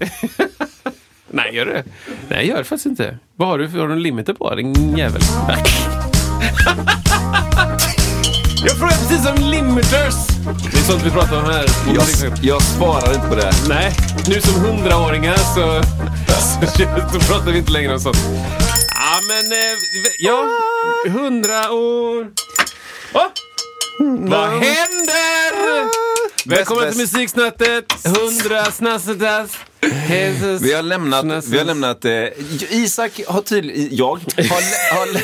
Nej, gör det? Nej, gör det faktiskt inte. Vad har du för har du en limiter på? Din jävel. Jag frågar precis om limiters. Det är sånt vi pratar om här. Jag, jag svarar inte på det. Nej, nu som hundraåringar så, så, så pratar vi inte längre om sånt. Ja, men eh, ja, hundra år. Åh! Vad händer? Välkommen bäst. till Musiksnattet, hundra snassetas. Vi har lämnat, vi har lämnat eh, Isak har tydligen, jag har, har,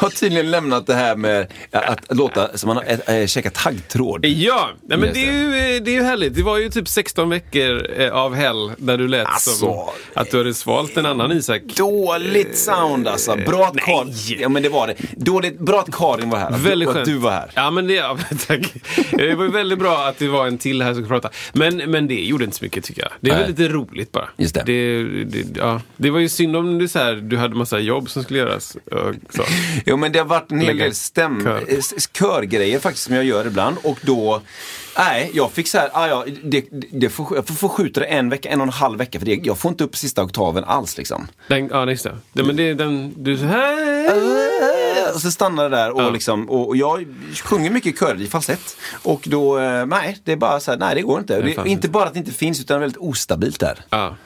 har tydligen lämnat det här med att låta som man har äh, käkat taggtråd. Ja, nej, men det är, ju, eh, det är ju härligt. Det var ju typ 16 veckor eh, av hell där du lät Alltså. som att du hade svalt en annan Isak. Dåligt sound alltså. Bra att Karin, ja men det var det. Dåligt, bra att Karin var här. Att, Väldigt du, att skönt. du var här. Ja, men det, ja, tack. Det var ju väldigt bra att det var en till här som kunde prata. Men, men det gjorde inte så mycket tycker jag. Det är väl lite roligt bara. Just det. Det, det, ja. det var ju synd om det så här, du hade massa jobb som skulle göras. Så. Jo men det har varit en hel del stäm, kör. eh, körgrejer faktiskt som jag gör ibland och då Nej, jag fick så här, ah, ja, det, det får, jag får förskjuta det en vecka, en och en halv vecka för det, jag får inte upp sista oktaven alls liksom. Den, ja, just det. det. Men det den, du så här. Och så stannar det där och, Ja. liksom, och, och jag sjunger mycket kör i falsett. Och då, eh, nej, det är bara så här, nej det går inte. Det, inte bara att det inte finns utan väldigt ostabilt där. Ja.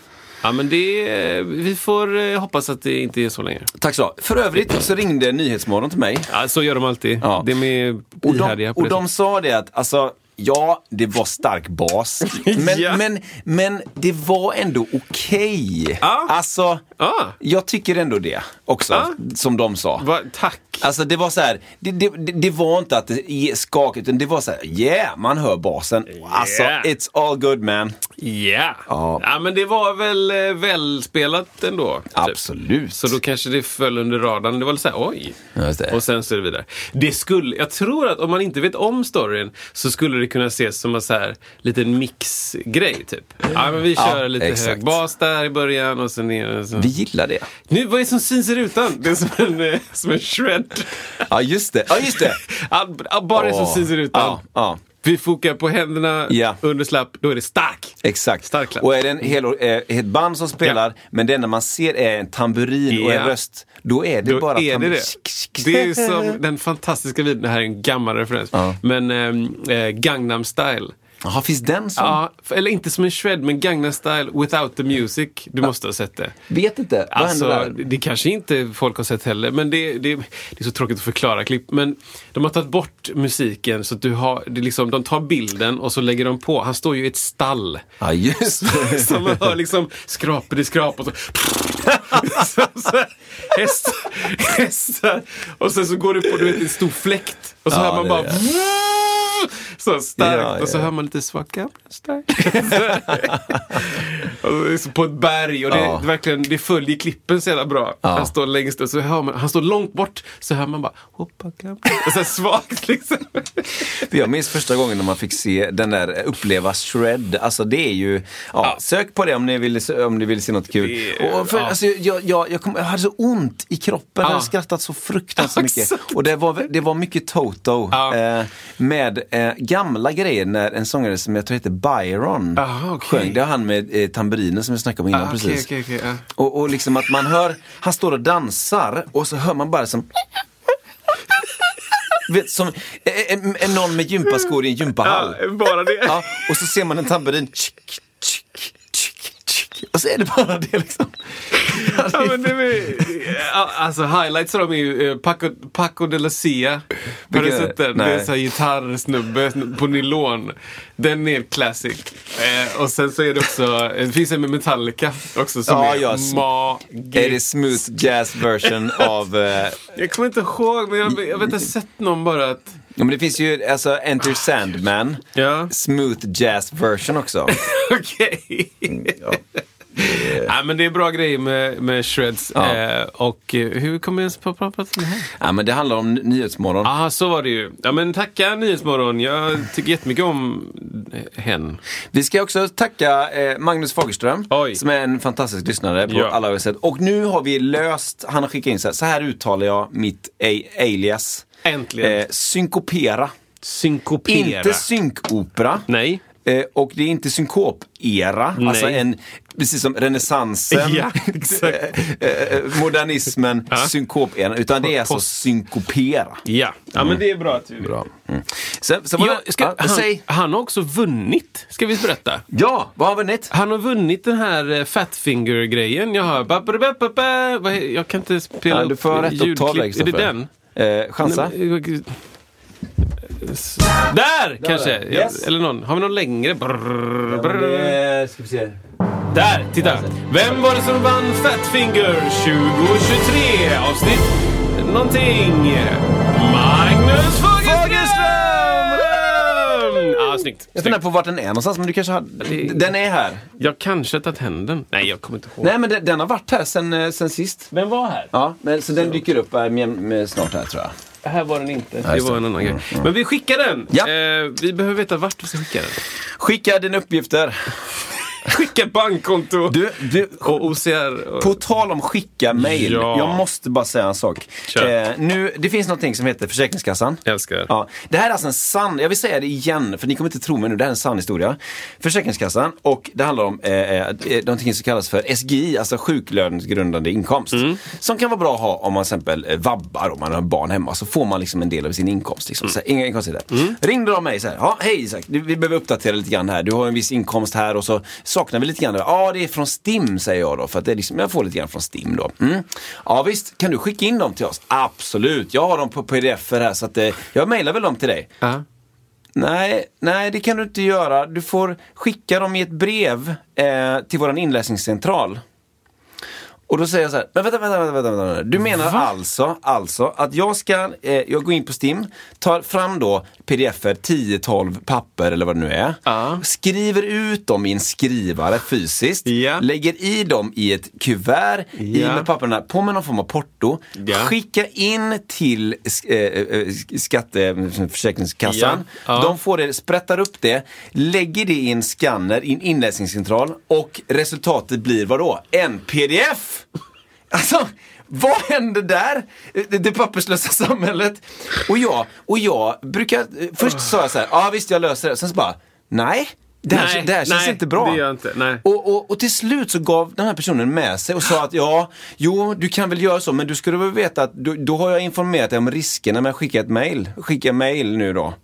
ja, men det, vi får eh, hoppas att det inte är så länge. Tack så. För övrigt så ringde Nyhetsmorgon till mig. Ja, så gör de alltid. Ja. De är Och de, och de sa det att, alltså, ja, det var stark bas. Men, Ja. men, men det var ändå okej. Ja. Alltså, Ah. jag tycker ändå det också, Ja. som de sa. Va, tack. Alltså det var så här, det, det, det- var inte att det skakigt, utan det var så här, yeah, man hör basen. Alltså, Yeah. it's all good man. Ja. Ja. ja, men det var väl eh, välspelat ändå. typ. Absolut. Så då kanske det föll under radarn. Det var lite oj. Ja, just det. Och sen så är det vidare. Det skulle, jag tror att om man inte vet om storyn så skulle det kunna ses som en så här liten mixgrej typ. Ja, men vi kör lite exakt. hög bas där i början och sen ner. Så. Vi gillar det. Nu, vad är det som syns i rutan? Det är som en, eh, som en shred. Ja, just det. Ja, just det. Ja, bara det som syns i rutan. Ja, ja. Vi fokar på händerna, Ja. underslapp, då är det stark. Exakt. Stark klapp. Och är det en hel, eh, ett band som spelar, men det enda man ser är en tamburin och en Ja. röst, då är det Då bara är det det. Det är som den fantastiska videon, det här är en gammal referens, Ja. men ehm, eh, Gangnam style. Jaha, finns den som? Ja, eller inte som en shred, men Gangnam style without the music. Du måste ha sett det. Vet inte. Vad Alltså, där? det, det kanske inte folk har sett heller, men det, det, det är så tråkigt att förklara klipp. Men de har tagit bort musiken så att du har, det liksom, de tar bilden och så lägger de på. Han står ju i ett stall. Ja, just det. Så man hör liksom skrapor i skrap och så... så, så häst, hästar. Och sen så går det på du vet, en stor fläkt. Och så Ja, hör man det bara... är Så starkt. Ja, Och så ja. hör man lite svacka. Starkt. och så är det så på ett berg. Och det, Ja. det, verkligen, det följer klippen så jävla bra. Ja. Han står längst upp, så hör man, han står långt bort. Så hör man bara... Hoppa, och så svagt liksom. Jag minns första gången när man fick se den där uppleva shred. Alltså det är ju, ja, sök på det om ni vill, om ni vill se något kul. Det- och för, ja. alltså, jag, jag, jag, kom, jag hade så ont i kroppen, jag hade skrattat så fruktansvärt Ja, mycket. Och det var, det var mycket Toto. Ja. Eh, med eh, gamla grejer när en sångare som jag tror heter Byron Aha, okej. sjöng. Det har han med eh, tamburinen som jag snackade om innan Ah, okej, precis. okej, okej, ja. Och, och liksom att man hör, han står och dansar och så hör man bara som Vet, som en, en, någon med gympaskor i en gympahall. Ja, bara det. Ja, och så ser man en tamburin. Tsk, tsk. Och så är det bara det liksom. Ja, men det är, alltså highlights av dem är ju eh, Paco, Paco de la Cia. Har du sett den? Det är en sån här gitarrsnubbe på nylon. Den är classic. Eh, och sen så är det också, det finns en med Metallica också som Ja, är ja, magisk. Är det smooth jazz version av... Eh, Jag kommer inte ihåg, men jag, jag vet att jag har sett någon bara att Ja, men det finns ju alltså Enter Sandman, Ja. smooth jazz version också. Okej. Ja, men det är bra grejer med, med shreds. Ja. Eh, och eh, hur kommer jag ens på att prata om det här? Ja, men det handlar om Nyhetsmorgon. Aha, så var det ju. Ja, men tacka Nyhetsmorgon. Jag tycker jättemycket om hen. Vi ska också tacka eh, Magnus Fagerström, Oj. som är en fantastisk lyssnare på Ja. alla sett. Och nu har vi löst, han har skickat in så här, så här uttalar jag mitt alias. Äntligen. Eh, synkopera. Synkopera. Inte synkopera. Nej. Eh, och det är inte synkopera, Nej. alltså en, precis som renässansen, Ja, eh, eh, modernismen, Ja. synkopera, utan det är alltså synkopera. Ja. ja, men det är bra att vi Bra. Mm. Sen, sen var Ja, det, ska, ja, han, säg. han har också vunnit, ska vi berätta. Ja, vad har vi vunnit? Han har vunnit den här eh, Fatfinger-grejen. Jag har... ba- ba- ba- ba- ba- vad he- Jag kan inte spela Ja, du får upp rätt upp tal ljudklipp. Är det den? Eh, chansa. Men- Där kanske! där. Yes. Eller någon. Har vi någon längre? Brrr, brrr. ska vi se. Där! Titta! Vem var det som vann Fatfinger 2023? Avsnitt någonting. Magnus Fagerström! Ja, snyggt. Jag funderar på vart den är någonstans, men du kanske har... Den är här. Jag kanske har tagit hem den. Nej, jag kommer inte ihåg. Nej, men den, den har varit här sen, eh, sen sist. Vem var här? Ja, men, så den dyker upp eh, med, med snart här tror jag. Här var den inte. Ja, det var en annan grej. Men vi skickar den. Ja. Eh, vi behöver veta vart vi ska skicka den. Skicka dina uppgifter. Skicka bankkonto Du, du, och OCR. Och... På tal om skicka mail. Ja. Jag måste bara säga en sak. Eh, nu, det finns någonting som heter Försäkringskassan. Jag älskar det. Ja, det här är alltså en sann, jag vill säga det igen för ni kommer inte tro mig nu, det här är en sann historia. Försäkringskassan och det handlar om eh, eh, någonting som kallas för SGI, alltså sjuklönsgrundande inkomst. Mm. Som kan vara bra att ha om man till exempel eh, vabbar, om man har barn hemma, så får man liksom en del av sin inkomst. Liksom. Så, här, inga konstigheter. Mm. Ringde de mig så här, ja hej Isak, vi behöver uppdatera lite grann här, du har en viss inkomst här och så saknar vi lite grann. Ja, det är från STIM säger jag då, för att det är liksom, jag får lite grann från STIM då. Mm. Ja visst, kan du skicka in dem till oss? Absolut, jag har dem på pdf här så att eh, jag mejlar väl dem till dig. Ja. Nej, nej det kan du inte göra. Du får skicka dem i ett brev eh, till våran inläsningscentral. Och då säger jag så här, men vänta, vänta, vänta, vänta, vänta. Du menar alltså, alltså att jag ska, eh, jag går in på STIM, tar fram då pdf 10-12 papper eller vad det nu är. Ja. Skriver ut dem i en skrivare fysiskt. Ja. Lägger i dem i ett kuvert, i Ja. med papperna, på med någon form av porto. Ja. Skicka in till eh, eh, Skatteförsäkringskassan. Ja. Ja. De får det, sprättar upp det, lägger det i en skanner i en inläsningscentral och resultatet blir vad då? En pdf! Alltså, vad händer där? Det, det papperslösa samhället. Och jag, och jag brukar, först sa jag så här, ja visst jag löser det. Sen så bara, nej. Det här, Nej, det här känns nej, inte bra. det gör inte, nej. Och, och, och till slut så gav den här personen med sig och sa att ja, jo du kan väl göra så men du skulle väl veta att då, då har jag informerat dig om riskerna med att skicka ett mail. Skicka mail nu då.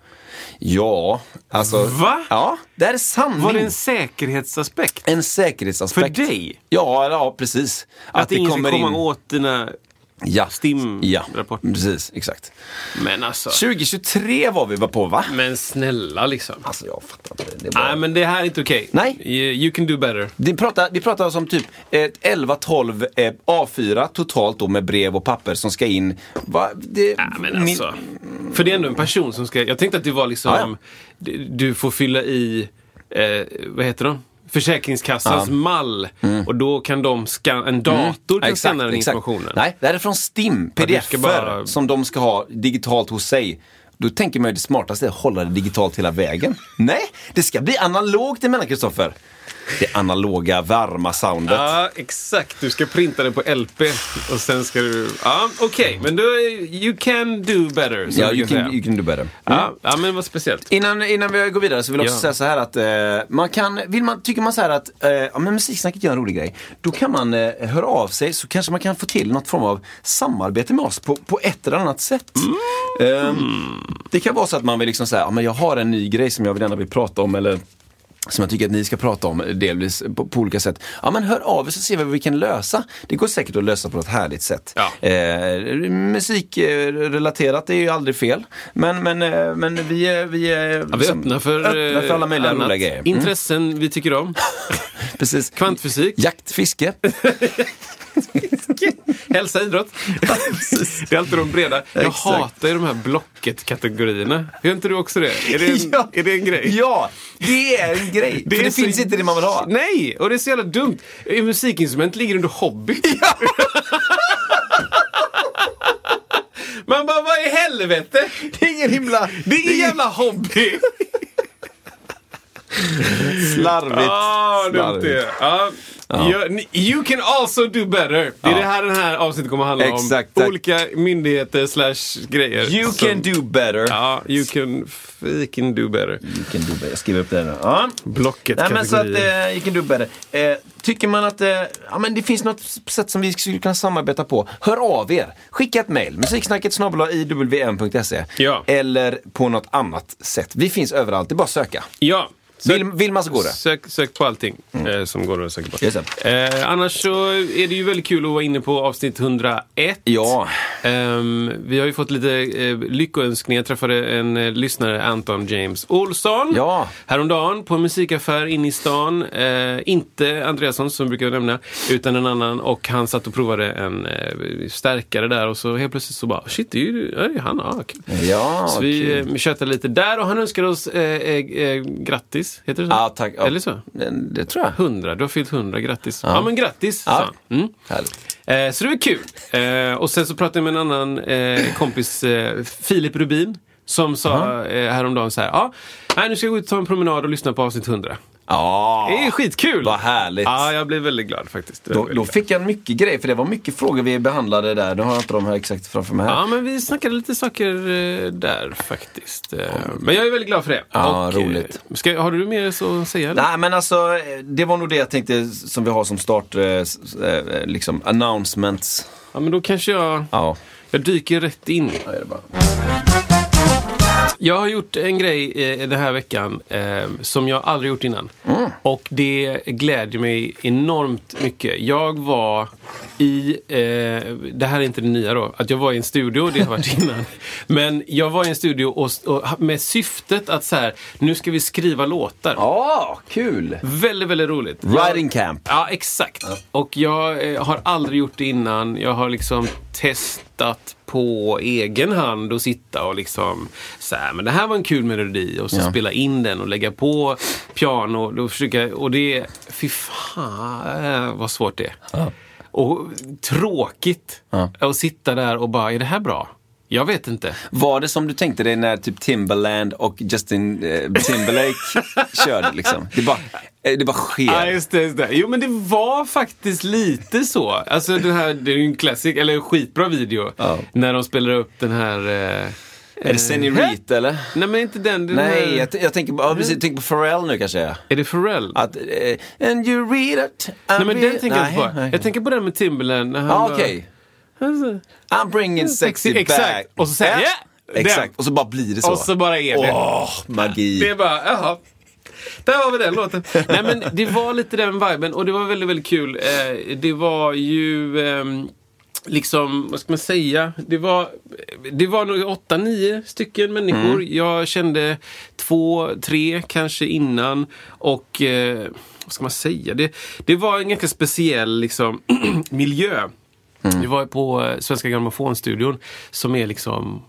Ja, alltså. Va? Ja, det här är sanning. Var det en säkerhetsaspekt? En säkerhetsaspekt. För dig? Ja, ja precis. Att, ingen ska komma in- åt dina ja. STIM-rapporter? Ja, precis. Exakt. Men alltså. 2023 var vi var på va? Men snälla liksom. Alltså jag fattar inte. Det bara... Nej, men det här är inte okej. Nej. You, you can do better. Vi pratar, vi pratar om typ eh, 11-12 eh, A4 totalt då med brev och papper som ska in. Va? Det, Ja, men min- alltså. För det är ändå en person som ska... Jag tänkte att det var liksom... Ja, Du, du får fylla i... Eh, vad heter de? Försäkringskassans mall. Och då kan de scan, en dator kan scanna den informationen. Nej, det här är från STIM, Ja, pdf bara- som de ska ha digitalt hos sig. Då tänker man ju det smartaste är att hålla det digitalt hela vägen. Nej, det ska bli analogt emellan Kristoffer. Det analoga varma soundet. Ja, exakt. Du ska printa den på LP och sen ska du... Ja, okej. Men då... You can do better. Ja, you can, you can do better. Ja, ja, men vad speciellt. Innan, innan vi går vidare så vill jag också Ja. säga så här att eh, man kan, vill man, tycker man så här att eh, ja, men musiksnacket gör en rolig grej. Då kan man eh, höra av sig så kanske man kan få till något form av samarbete med oss på, på ett eller annat sätt. Eh, det kan vara så att man vill liksom säga, ja, men jag har en ny grej som jag vill gärna vill prata om eller som jag tycker att ni ska prata om delvis på, på olika sätt. Ja men hör av er så ser vi vad vi kan lösa. Det går säkert att lösa på ett härligt sätt. Ja. Eh, musikrelaterat är ju aldrig fel. Men, men, eh, men vi är, vi är, Ja, vi är liksom öppna för, öppna för alla möjliga eh, roliga grejer. Mm. Intressen vi tycker om. Precis. Kvantfysik. Jakt, fiske. Hälsa idrott. det är alltid de breda. Jag Exakt. hatar ju de här Blocket-kategorierna. Gör inte du också det? Är det en, Ja. är det en grej? Ja, det är en grej. Det det så- finns inte det man vill ha. Nej, och det är så jävla dumt. Musikinstrument ligger under hobby. Man bara, vad i helvete? Det är ingen himla... Det är ingen jävla hobby. Slarvigt. Ah, dumt Slarvigt. det. Ja. Ni- you can also do better. Det är det här den här avsnittet kommer att handla Exakt, om. Olika myndigheter slash grejer. You som- can do better. Ja, you can freaking do better. You can do better. Jag skriver upp det nu. Ja. Blocket Nej, men så att eh, you can do better. Eh, tycker man att eh, ja, men det finns något sätt som vi skulle kunna samarbeta på, hör av er. Skicka ett mejl, musiksnacket iwm.se. Ja. Eller på något annat sätt. Vi finns överallt, det är bara att söka. Ja. Vill, vill man så går det. Sök, sök på allting eh, som går att söka på. Eh, annars så är det ju väldigt kul att vara inne på avsnitt 101. Ja. Ehm, vi har ju fått lite eh, lyckoönskningar. Jag träffade en eh, lyssnare, Anton James Olsson, Ja. häromdagen på en musikaffär inne i stan. Eh, inte Andreasson som brukar nämna, utan en annan. Och han satt och provade en eh, stärkare där och så helt plötsligt så bara, shit, det är ju det är han. Ah, kul. Ja, Så vi kul. eh, tjötade lite där och han önskade oss eh, eh, eh, grattis. Heter det så? Ja, tack. Ja. Eller så? Det, tror jag. 100, du har fyllt 100, grattis. Ja, men grattis, Ja. sa han. Mm. Eh, så det var kul. Eh, och sen så pratade jag med en annan eh, kompis, eh, Filip Rubin, som sa eh, häromdagen så här, ja, nu ska jag gå ut och ta en promenad och lyssna på avsnitt 100. Ja, Det är skitkul! vad härligt. Ja, jag blev väldigt glad faktiskt. Då, då fick jag mycket grejer, för det var mycket frågor vi behandlade där. Nu har jag inte de här exakt framför mig här. Ja, men vi snackade lite saker eh, där faktiskt. Eh, men jag är väldigt glad för det. Ja, Och, roligt. Eh, ska, har du mer så att säga? Eller? Nej men alltså, det var nog det jag tänkte som vi har som start, liksom announcements. Ja, men då kanske jag, Ja. jag dyker rätt in. Ja. Jag har gjort en grej eh, den här veckan eh, som jag aldrig gjort innan. Och det glädjer mig enormt mycket. Jag var i, eh, det här är inte det nya då, att jag var i en studio, det har varit innan. Men jag var i en studio och, och med syftet att så här, nu ska vi skriva låtar. Ja, kul! Väldigt, väldigt roligt. Writing camp. Ja, exakt. Och jag eh, har aldrig gjort det innan. Jag har liksom testat på egen hand och sitta och liksom så här, men det här var en kul melodi och så Ja. spela in den och lägga på piano och försöka, och det, fy fan vad svårt det är. Och tråkigt Ja. att sitta där och bara, är det här bra? Jag vet inte. Var det som du tänkte dig när typ Timbaland och Justin eh, Timberlake körde liksom? Det bara, eh, det bara sker. Ja, just det, just det. Jo, men det var faktiskt lite så. Alltså, den här, det är ju en klassik, eller en skitbra video. Ja. När de spelar upp den här... Eh, är det Senorita eller? Nej, men inte den. den Nej, här, jag, jag tänker, på- ja, precis, jag tänker på Pharrell nu kanske. Är det Pharrell? Att, eh, and you read it. nej, men den tänker jag inte på. Nej. Jag tänker på den med Timberland. När han Ja, bara-. I'm bringing sexy back. Exakt. Och så säger jag, Ja, ja, den. Exakt, och så bara blir det så. Och så bara är det. Åh, magi. Det är bara, jaha. Där har vi den låten. Nej men det var lite den viben och det var väldigt, väldigt kul. Eh, det var ju ehm, liksom, vad ska man säga? Det var, det var nog åtta, nio stycken människor. Mm. Jag kände två, tre kanske innan. Och eh, vad ska man säga? Det, det var en ganska speciell liksom, miljö. Mm. Vi var på eh, Svenska Grammofonstudion som är liksom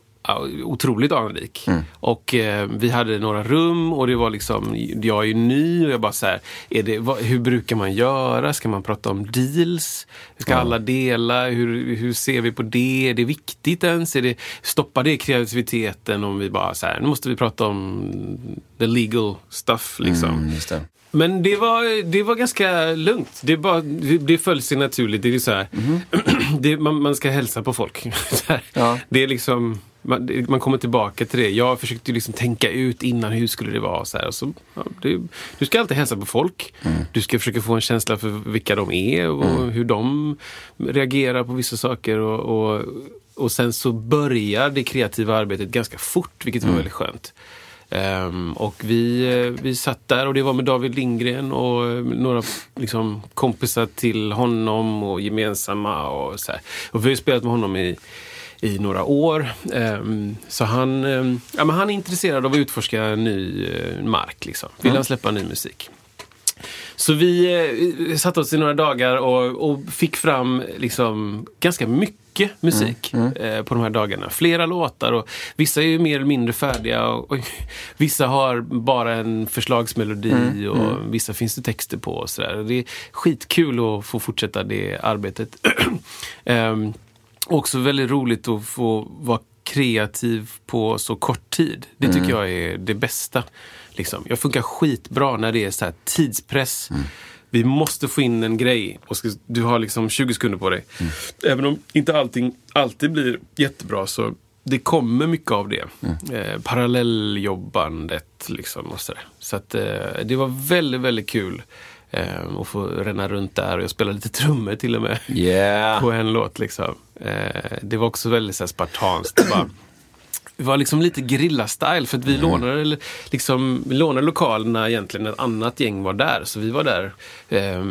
otroligt anrik. Mm. Och eh, vi hade några rum och det var liksom, jag är ju ny och jag bara så här, är det, vad, hur brukar man göra? Ska man prata om deals? Ska alla dela? Hur, hur ser vi på det? Är det viktigt ens? Är det, stoppar det kreativiteten om vi bara så här, nu måste vi prata om the legal stuff liksom. Mm. Men det var, det var ganska lugnt. Det, bara, det, det föll sig naturligt. Det är så här, det, man, man ska hälsa på folk. Ja. Det är liksom, man, man kommer tillbaka till det. Jag försökte liksom tänka ut innan hur skulle det vara. Så här. Och så, ja, det, du ska alltid hälsa på folk. Du ska försöka få en känsla för vilka de är och hur de reagerar på vissa saker. Och, och, och sen så börjar det kreativa arbetet ganska fort, vilket var väldigt skönt. Ehm, och vi, eh, vi satt där och det var med David Lindgren och eh, några liksom, kompisar till honom och gemensamma. Och, så här. och vi har spelat med honom i, i några år. Ehm, så han, ehm, ja, men han är intresserad av att utforska ny eh, mark. Liksom. Vill han släppa ny musik. Så vi eh, satte oss i några dagar och, och fick fram liksom ganska mycket musik Eh, på de här dagarna. Flera låtar och vissa är ju mer eller mindre färdiga och, och vissa har bara en förslagsmelodi och vissa finns det texter på och sådär. Det är skitkul att få fortsätta det arbetet. Ehm, också väldigt roligt att få vara kreativ på så kort tid. Det tycker jag är det bästa. Liksom. Jag funkar skitbra när det är så här tidspress. Vi måste få in en grej och ska, du har liksom 20 sekunder på dig. Även om inte allting alltid blir jättebra så det kommer mycket av det. Eh, parallelljobbandet liksom och sådär. Så att eh, det var väldigt, väldigt kul eh, att få ränna runt där och jag spelade lite trummor till och med Yeah. på en låt. Liksom. Eh, det var också väldigt så här, spartanskt. Det var, liksom lite grilla-style för att vi lånade, eller liksom, vi lånade lokalerna egentligen. Ett annat gäng var där. Så vi var där eh,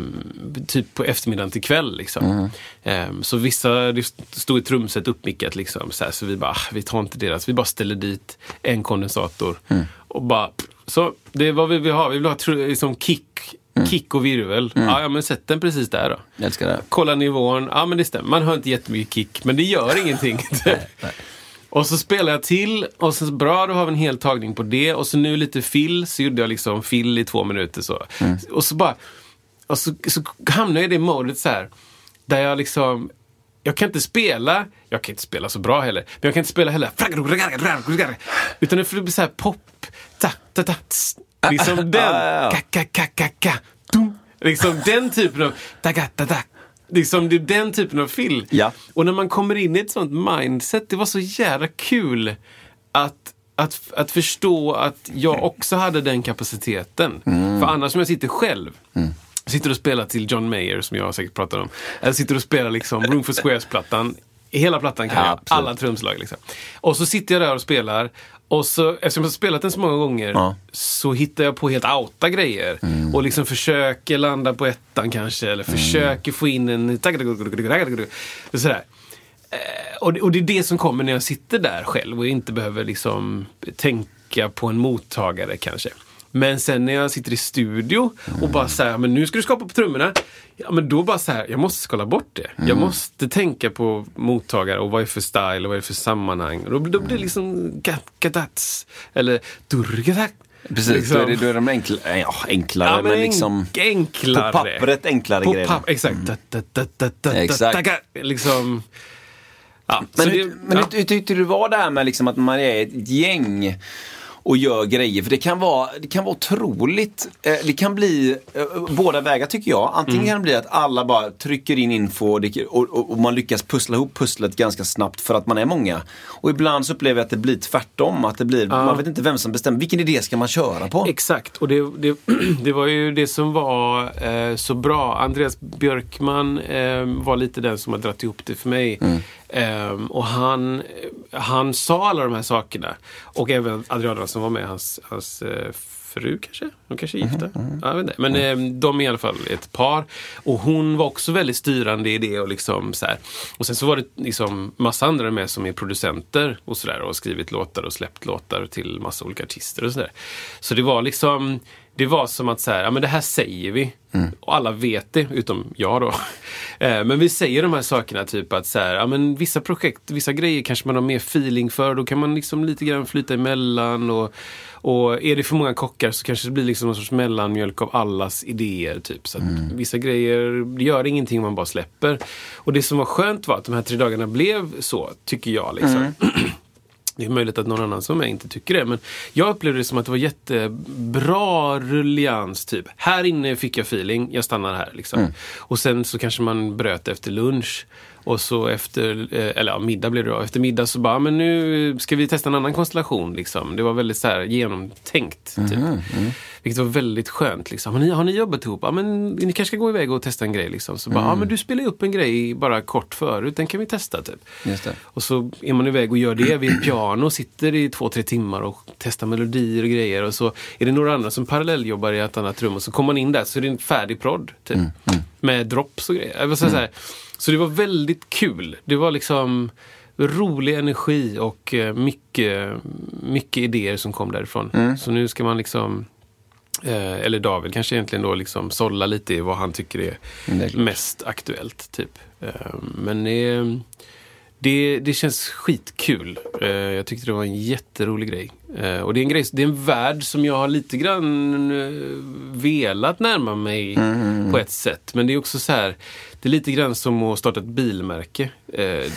typ på eftermiddagen till kväll. Liksom. Eh, så vissa, det stod ett trumset uppmickat liksom. Så, här, så vi bara, ah, vi tar inte deras. Vi bara ställer dit en kondensator. Och bara, så det är vad vi vill ha. Vi vill ha liksom kick, kick och virvel. Ja, ja, men sätt den precis där då. Jag älskar det. Kolla nivån, ja men det stämmer. Man hör inte jättemycket kick, men det gör ingenting. Och så spelar jag till och sen bra, då har vi en hel tagning på det. Och så nu lite fill, så gjorde jag liksom fill i två minuter så. Och så bara, och så, så hamnar jag i det modet så här. Där jag liksom, jag kan inte spela, jag kan inte spela så bra heller, men jag kan inte spela heller. Utan det får bli så här pop, ta, ta, ta, tss. Liksom den, ka, ka, ka, ka, ka, dum. Liksom den typen av, ta, ta, ta, ta. Liksom det är den typen av fill. Ja. Och när man kommer in i ett sånt mindset, det var så jävla kul att, att, att förstå att jag också hade den kapaciteten. För annars om jag sitter själv, sitter och spelar till John Mayer som jag säkert pratar om. Eller sitter och spelar liksom Room for Squares-plattan. Hela plattan kan Ja, jag, absolut. alla trumslag. Liksom. Och så sitter jag där och spelar. Och så, eftersom jag har spelat den så många gånger Ja. Mm. så hittar jag på helt outa grejer. Och liksom försöker landa på ettan kanske. Eller försöker få in en... Sådär. Och det, och det är det som kommer när jag sitter där själv och inte behöver liksom tänka på en mottagare kanske. Men sen när jag sitter i studio och bara säger men nu ska du skapa på trummorna. Ja, men då bara så här, jag måste skala bort det. Jag måste tänka på mottagare och vad är för style och vad är för sammanhang. Och då, då blir det liksom gatats eller durgatat. Precis, då, är det, då är de enkla, ja, enklare, Ja, men, men liksom enklare. på pappret enklare På grejer. papp, exakt. Da, da, da, da, da, Exakt. da, Liksom... Ja, Men, så det- men ja. hur tyckte du var det här med liksom att man är ett gäng och gör grejer? För det kan vara, det kan vara otroligt. Eh, det kan bli eh, båda vägar tycker jag. Antingen kan det bli att alla bara trycker in info och, det, och, och, och man lyckas pussla ihop pusslet ganska snabbt för att man är många. Och ibland så upplever jag att det blir tvärtom. Att det blir, Man vet inte vem som bestämmer. Vilken idé ska man köra på? Exakt, och det, det, det var ju det som var eh, så bra. Andreas Björkman eh, var lite den som har dragit ihop det för mig. Eh, och han, han sa alla de här sakerna. Och även Adriana som var med, hans, hans eh, fru kanske? De kanske är gifta? Ja, jag vet inte. Men eh, de är i alla fall ett par. Och hon var också väldigt styrande i det. Och, liksom, så här. och sen så var det liksom massa andra med som är producenter och sådär. Och har skrivit låtar och släppt låtar till massa olika artister och sådär. Så det var liksom det var som att så här, ja men det här säger vi. Och alla vet det, utom jag då. Eh, men vi säger de här sakerna, typ att så här, ja men vissa projekt, vissa grejer kanske man har mer feeling för. Då kan man liksom lite grann flyta emellan. Och, och är det för många kockar så kanske det blir liksom någon sorts mellanmjölk av allas idéer. Typ. Så att vissa grejer, gör ingenting om man bara släpper. Och det som var skönt var att de här tre dagarna blev så, tycker jag. Liksom. Det är möjligt att någon annan som jag inte tycker det. Men jag upplevde det som att det var jättebra rullians. Typ. Här inne fick jag feeling, jag stannar här. Liksom. Och sen så kanske man bröt efter lunch. Och så efter, eh, eller ja, middag blev det då. Efter middag så bara, men nu ska vi testa en annan konstellation. Liksom. Det var väldigt så här genomtänkt. Typ. Vilket var väldigt skönt. Liksom. Har, ni, har ni jobbat ihop? Ja, men ni kanske ska gå iväg och testa en grej. Liksom. Så bara, ja men du spelade upp en grej bara kort förut, den kan vi testa. Typ. Och så är man iväg och gör det vid ett piano, sitter i två, tre timmar och testar melodier och grejer. Och så är det några andra som parallelljobbar i ett annat rum och så kommer man in där så är det en färdig prodd. Typ. Med drops och grejer. Säga så, så det var väldigt kul. Det var liksom rolig energi och eh, mycket, mycket idéer som kom därifrån. Så nu ska man liksom Eh, eller David kanske egentligen då liksom sålla lite i vad han tycker är Det är mest aktuellt. Typ. Eh, men det, det, det känns skitkul. Eh, jag tyckte det var en jätterolig grej. Eh, och det är en, grej, det är en värld som jag har lite grann eh, velat närma mig på ett sätt. Men det är också så här, det är lite grann som att starta ett bilmärke.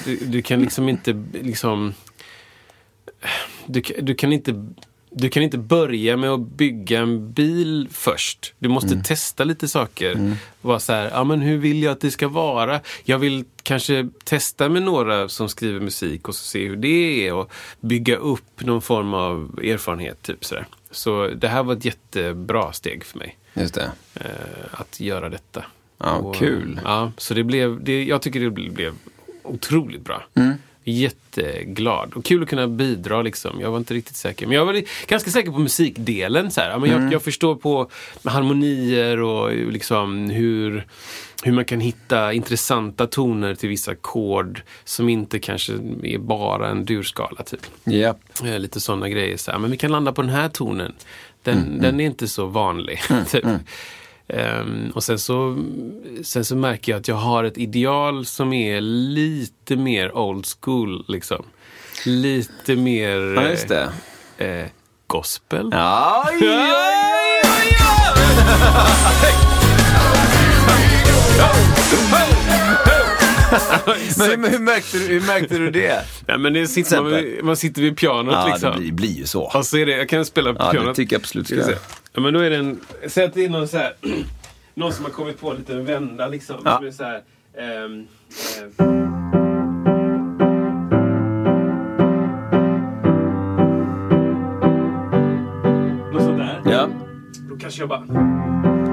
Du, du kan liksom inte liksom du, du, kan inte, du kan inte börja med att bygga en bil först. Du måste testa lite saker. Vara så här, ja men hur vill jag att det ska vara? Jag vill kanske testa med några som skriver musik och så se hur det är och bygga upp någon form av erfarenhet. Typ så, där. så det här var ett jättebra steg för mig. Just det. Eh, att göra detta. Ja, kul. Ja, så det blev, det, jag tycker det blev otroligt bra. Mm. Jätteglad. Och kul att kunna bidra liksom. Jag var inte riktigt säker. Men jag var ganska säker på musikdelen. Så här. Ja, men Mm. jag, jag förstår på harmonier och liksom hur, hur man kan hitta intressanta toner till vissa ackord som inte kanske är bara en durskala. Typ. Japp. Eh, Lite sådana grejer. Så här, men vi kan landa på den här tonen. Den, Mm, den är inte så vanlig. typ. Ehm, och sen så, sen så märker jag att jag har ett ideal som är lite mer old school. Liksom. Lite mer Ja, just det. eh, eh, gospel. Ja, Men hur, hur, märkte du, hur märkte du det? Ja, men det sitter man, man sitter vid pianot Ja, liksom. det blir, blir ju så. Och så är det, jag kan spela på Ja, det pianot. tycker jag absolut ska se. Ja, men då är det en, säg att det är någon så här, någon som har kommit på en liten vända liksom. Ja. Som är så här, ehm, ehm. Något sånt där. Ja. Då kanske jag bara...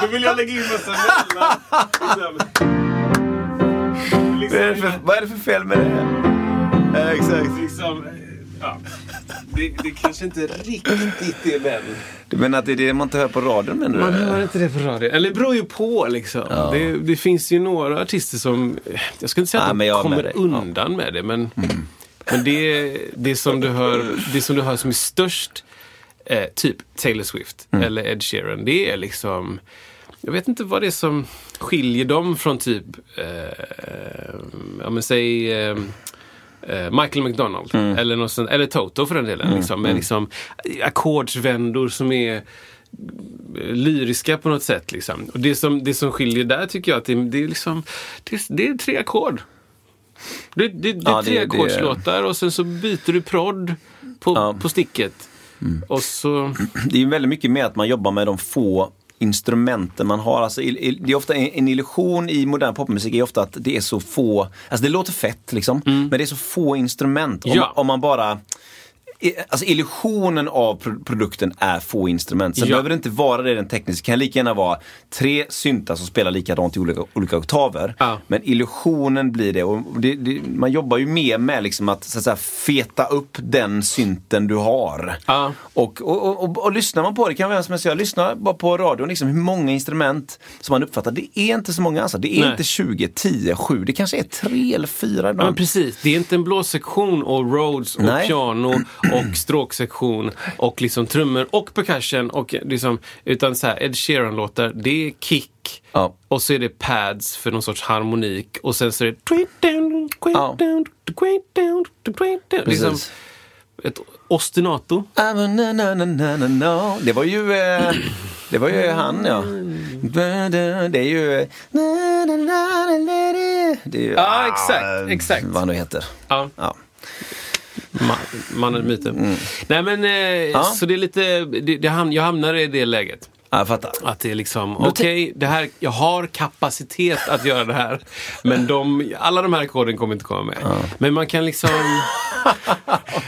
då vill jag lägga in massa mellan. Liksom, Vad är, det för, vad är det för fel med det? Ja, exakt. liksom, ja. det, det kanske inte riktigt är den. Du menar att det är det man inte hör på radion menar du? Man hör inte det på radio. Eller det beror ju på liksom. Det, det finns ju några artister som, jag ska inte säga Ja, att men de med kommer. Ja. Mm. undan med det. Men, men det, det, som du hör, det som du hör som är störst, eh, typ Taylor Swift Mm. eller Ed Sheeran, det är liksom jag vet inte vad det är som skiljer dem från typ, eh, ja men säg eh, eh, Michael McDonald. Mm. Eller, något sånt, eller Toto för den delen. Liksom, med liksom, ackordsvändor som är lyriska på något sätt. Liksom. Och det som, det som skiljer där tycker jag att det, det är liksom, det, det är tre ackord. Det, det, det är Ja, tre ackordslåtar och sen så byter du prodd på, Ja. på sticket. Och så... Det är väldigt mycket mer att man jobbar med de få instrumenten man har. Alltså, det är ofta en, illusion i modern popmusik är ofta att det är så få, alltså det låter fett liksom, men det är så få instrument. Om, Mm. Ja. om man bara Alltså illusionen av pro- produkten är få instrument. Sen Ja. behöver det inte vara det den tekniska. Det kan lika gärna vara tre syntar som spelar likadant i olika, olika oktaver. Ja. Men illusionen blir det. Och det, det. Man jobbar ju mer med liksom att, så att säga, feta upp den synten du har. Ja. Och, och, och, och, och lyssnar man på det, kan vem som helst göra, lyssna bara på radion, liksom, hur många instrument som man uppfattar. Det är inte så många alltså. Det är Nej. inte 20, 10, 7. Det kanske är tre eller fyra Ja, men ibland. precis. Det är inte en blåssektion och Rhodes och Nej. piano och stråksektion och liksom trummor och percussion. Och liksom, utan så här, Ed Sheeran-låtar, det är kick. Ja. Och så är det pads för någon sorts harmonik. Och sen så är det... Ja. Liksom ett ostinato. Det var ju, eh, det var ju han ja. Det är ju... Det är ju Ja, exakt, ah, exakt. Vad han nu heter. Ja. Ja. Ma mannen, myten. Nej men, eh, så det är lite, det, det ham jag hamnar i det läget. Ja, jag fattar. Att det är liksom, okej, det här, jag har kapacitet att göra det här. Men de, alla de här ackorden kommer inte komma med. Men man kan liksom,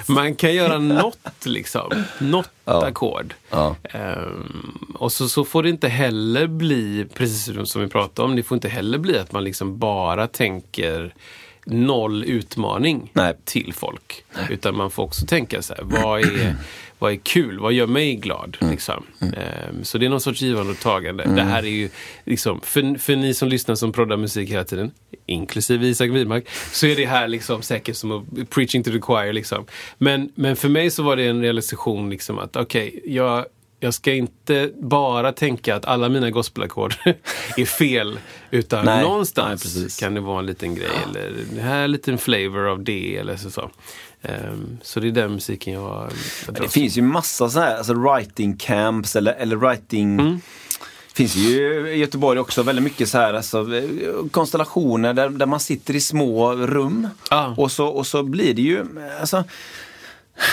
man kan göra något liksom. Något ackord. Ja. Ehm, och så, så får det inte heller bli, precis som vi pratade om, det får inte heller bli att man liksom bara tänker noll utmaning Nej. till folk. Utan man får också tänka så här, vad är, vad är kul, vad gör mig glad. Mm. Liksom. Ehm, så det är någon sorts givande och tagande. Det här är ju, liksom, för, för ni som lyssnar som proddar musik hela tiden, inklusive Isak Widmark, så är det här liksom säkert som att preaching to the choir. Liksom. Men, men för mig så var det en realisation liksom att okej, jag jag ska inte bara tänka att alla mina gospelackord är fel. Utan Nej, någonstans nej, kan det vara en liten grej. Eller det här är en liten flavor av det. Eller så. så. Ehm, så det är den musiken jag, jag Det finns ju massa så här, alltså writing camps eller, eller writing Mm. finns ju i Göteborg också väldigt mycket så här, alltså, konstellationer där, där man sitter i små rum. Ja. Och, så, och så blir det ju, alltså,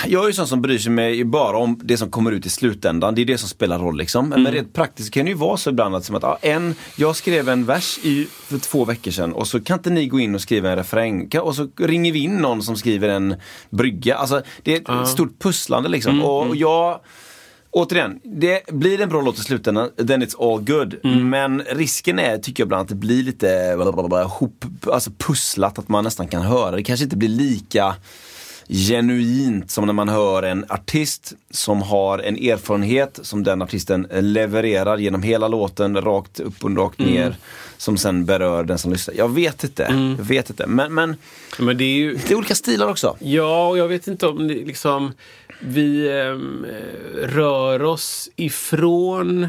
jag är ju sån som bryr sig bara om det som kommer ut i slutändan. Det är det som spelar roll liksom. Men rent praktiskt kan det ju vara så ibland att, som att ja, en, jag skrev en vers i, för två veckor sedan och så kan inte ni gå in och skriva en refräng. Och så ringer vi in någon som skriver en brygga. Alltså det är ett stort pusslande liksom. och jag Återigen, det blir en bra låt i slutändan, then it's all good. Men risken är, tycker jag ibland, att det blir lite hop, alltså pusslat, att man nästan kan höra. Det kanske inte blir lika genuint som när man hör en artist som har en erfarenhet som den artisten levererar genom hela låten, rakt upp och rakt ner. Som sen berör den som lyssnar. Jag vet inte, jag vet inte. Men, men Men det är ju... det är olika stilar också. Ja, och jag vet inte om det liksom... Vi ehm, rör oss ifrån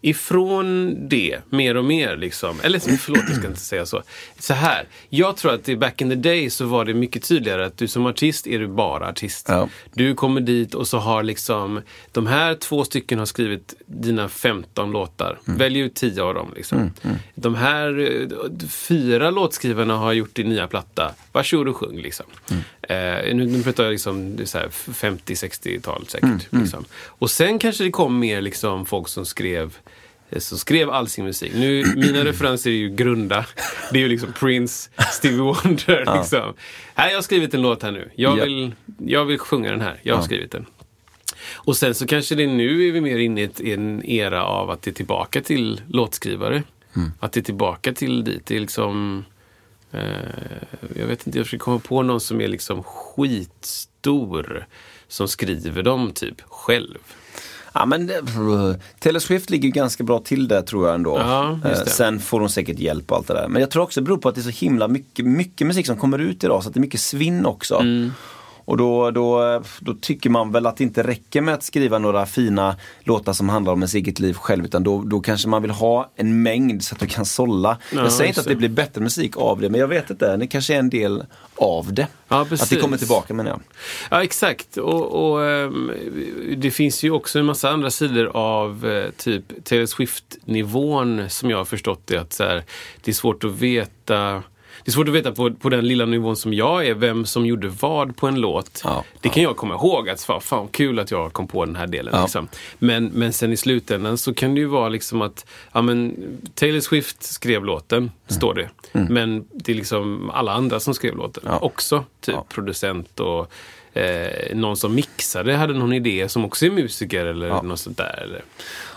ifrån det mer och mer. Liksom. Eller förlåt, jag ska inte säga så. Så här, jag tror att i back in the day så var det mycket tydligare att du som artist är du bara artist. Ja. Du kommer dit och så har liksom de här två stycken har skrivit dina 15 låtar. Välj ut 10 av dem. Liksom. De här eh, fyra låtskrivarna har gjort din nya platta. Varsågod och sjung. Liksom. Eh, nu, nu pratar jag liksom det är så här 50-60-tal säkert. Liksom. Och sen kanske det kom mer liksom, folk som skrev eh, som skrev all sin musik. Nu, mina referenser är ju grunda. Det är ju liksom Prince, Stevie Wonder. Liksom. Här, jag har skrivit en låt här nu. Jag Ja. vill, jag vill sjunga den här. Jag har skrivit den. Och sen så kanske det nu är vi mer inne i en era av att det är tillbaka till låtskrivare. Att det är tillbaka till dit. Det är liksom... Eh, jag vet inte, jag försöker komma på någon som är liksom skitstor. Som skriver dem typ själv. Ja, men det, Taylor Swift ligger ganska bra till där tror jag ändå. Ja, Eh. Sen får hon säkert hjälp och allt det där. Men jag tror också det beror på att det är så himla mycket, mycket musik som kommer ut idag så att det är mycket svinn också. Mm. Och då, då, då tycker man väl att det inte räcker med att skriva några fina låtar som handlar om ens eget liv själv utan då, då kanske man vill ha en mängd så att du kan sålla. Ja, jag säger inte att det. blir bättre musik av det men jag vet inte, det kanske är en del av det. Ja, att det kommer tillbaka menar jag. Ja, exakt. Och, och ehm, det finns ju också en massa andra sidor av eh, typ Taylor Swift-nivån som jag har förstått det. Att så här, det är svårt att veta det är svårt att veta på, på den lilla nivån som jag är, vem som gjorde vad på en låt. Ja, det kan jag komma ihåg, att fan, fan kul att jag kom på den här delen. Ja. Liksom. Men, men sen i slutändan så kan det ju vara liksom att ja, men Taylor Swift skrev låten, står det. Men det är liksom alla andra som skrev låten Mm. Ja. också. Typ Ja. producent och eh, någon som mixade hade någon idé som också är musiker eller Ja. något sånt där. Eller.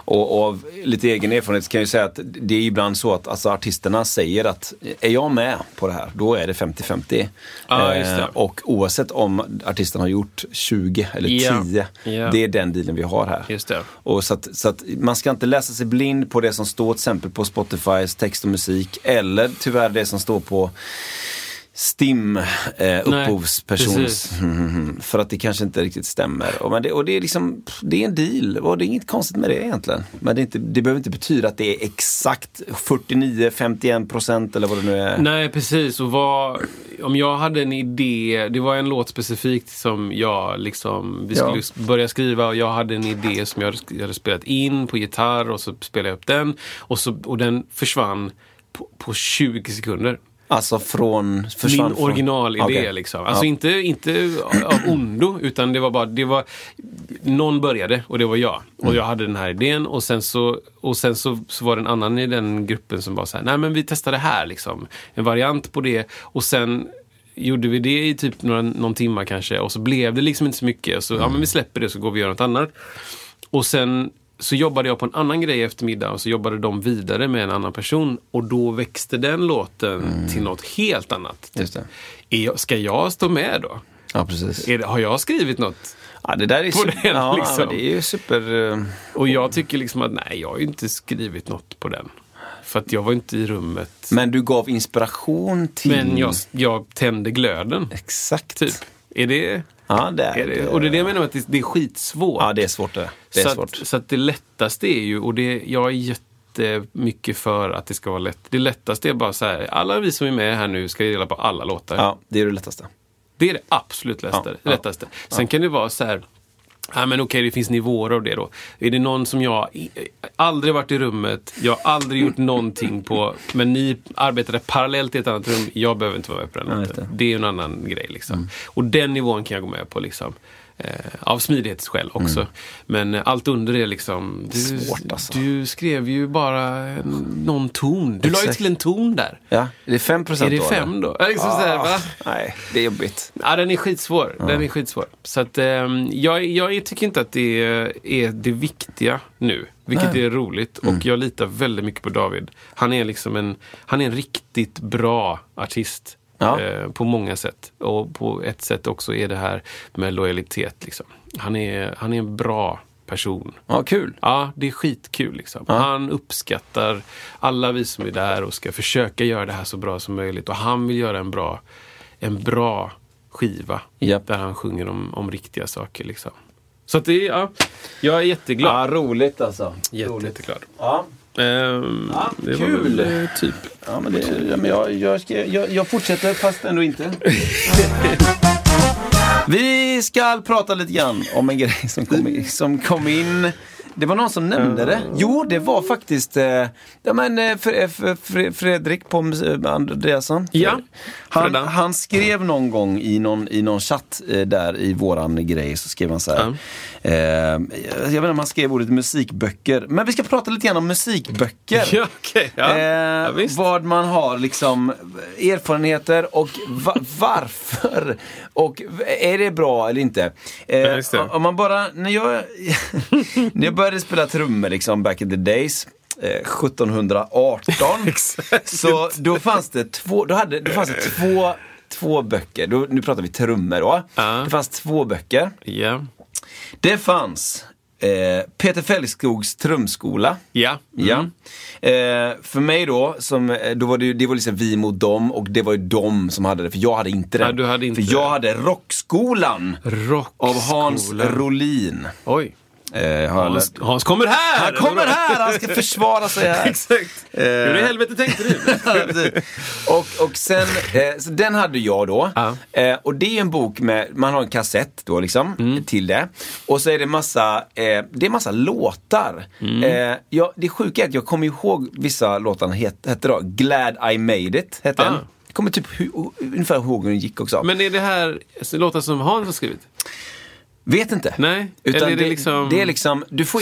Och, och av lite egen erfarenhet kan jag säga att det är ibland så att alltså, artisterna säger att är jag med på det här, då är det 50-50. Ja, just det. Eh, och oavsett om artisten har gjort 20 eller Ja, 10, ja. det är den dealen vi har här. Just det. Och så, att, så att man ska inte läsa sig blind på det som står till exempel på Spotifys text och musik eller tyvärr det som står på STIM, eh, upphovspersons, för att det kanske inte riktigt stämmer. Och, men det, och det är liksom, det är en deal och det är inget konstigt med det egentligen. Men det, inte, det behöver inte betyda att det är exakt 49-51 procent eller vad det nu är. Nej, precis. Och vad, om jag hade en idé, det var en låt specifikt som jag liksom, vi skulle Ja. börja skriva och jag hade en idé som jag hade, jag hade spelat in på gitarr och så spelade jag upp den och, så, och den försvann på, på 20 sekunder. Alltså från, Min originalidé Okej. liksom. Alltså Ja. inte, inte av ondo, utan det var bara, det var, någon började och det var jag. Mm. Och jag hade den här idén och sen så, och sen så, så var det en annan i den gruppen som bara så här, nej men vi testar det här liksom. En variant på det och sen gjorde vi det i typ några, någon timma kanske och så blev det liksom inte så mycket. Så, ja men vi släpper det så går vi och gör något annat. Och sen så jobbade jag på en annan grej eftermiddag och så jobbade de vidare med en annan person. Och då växte den låten till något helt annat. Just det. Jag, ska jag stå med då? Ja, precis. Det, har jag skrivit något? Ja, det där är, super, den, ja, liksom. det är ju super... eh, Och jag tycker liksom att nej, jag har ju inte skrivit något på den. För att jag var inte i rummet. Men du gav inspiration till... Men jag, jag tände glöden, Exakt. typ. Är det... Ja, det är, Är det och det är det jag menar med att det, är skitsvårt. Ja, det är svårt det. Det är så, svårt. Att, så att det lättaste är ju, och det, jag är jättemycket för att det ska vara lätt. Det lättaste är bara så här, alla vi som är med här nu ska dela på alla låtar. Ja, det är det lättaste. Det är det absolut lättaste. Ja, ja, lättaste. Sen kan det vara så här, Ja, men okej, det finns nivåer av det då. Är det någon som jag aldrig varit i rummet, jag har aldrig gjort någonting på, men ni arbetade parallellt i ett annat rum, jag behöver inte vara med på den Ja, det. Mm. Det är en annan grej liksom. Och den nivån kan jag gå med på liksom. Eh, av smidighetsskäl också. Men eh, allt under är liksom... Du, Mm. Svårt, alltså. du skrev ju bara någon ton. Du la ju Exakt. till en ton där. Ja, är det 5 procent Är det fem då? Ja, Liksom så här? Nej, det är jobbigt. Ja, den är skitsvår. Den är skitsvår. Så att, ehm, jag, jag tycker inte att det är, det viktiga nu. Vilket är roligt. Och jag litar väldigt mycket på David. Han är liksom en, han är en riktigt bra artist. Ja. eh, på många sätt. Och på ett sätt också är det här med lojalitet. Liksom. Han, är, han är en bra person. Ja, kul. Ja, det är skitkul. Liksom. Han uppskattar alla vi som är där och ska försöka göra det här så bra som möjligt. Och han vill göra en bra, en bra skiva Japp. där han sjunger om, om riktiga saker. Liksom. Så att det är, ja, jag är jätteglad. Ja, roligt alltså. Jätte, jätteglad. Ja. Ehm, Ja, det kul. var väl eh, typ. Ja, men det, ja, men jag, jag, ska, jag, jag fortsätter fast ändå inte. Vi ska prata lite grann om en grej som kom, in, som kom in. Det var någon som nämnde det. Jo, det var faktiskt eh, ja, men, eh, Fre- Fre- Fre- Fredrik på eh, Andreasson. Ja, Han, han skrev någon gång i någon, i någon chatt eh, där i våran grej så skrev han så här. Eh, jag vet inte om han skrev ordet musikböcker. Men vi ska prata lite grann om musikböcker. Ja, okej. Ja. Eh, ja, vad man har liksom erfarenheter och va- varför. Och är det bra eller inte? Eh, om man bara, när jag, när jag började spela trummor liksom back in the days. Eh, 1718. Exakt. så då fanns det två, då hade, då fanns det två, två böcker. Då, nu pratar vi trummor då. Ja. Det fanns två böcker. Ja. Det fanns eh, Peter Fällskogs trumskola. Ja. Ja. Eh, för mig då, som, eh, då var det, det var liksom vi mot dem och det var ju de som hade det, för jag hade inte det. Ja, hade inte för jag det. hade Rockskolan Rockskolan. av Hans Rolin. Oj. Eh, Hans. Hans kommer här! han kommer här, han ska försvara sig här. Exakt. Hur i helvete tänkte du? Och, och sen, eh, så den hade jag då. Ja. Eh, och det är en bok med, man har en kassett då liksom, Mm. till det. Och så är det massa, eh, det är massa låtar. Mm. Eh, jag, det sjuka är att jag kommer ihåg vissa låtar het, hette då Glad I made it, hette Ah. den. Jag kommer typ hu, ungefär ihåg hur den gick också. Men är det här låtar som Hans har skrivit? Vet inte. Nej? Utan Eller är det liksom... det är liksom, du får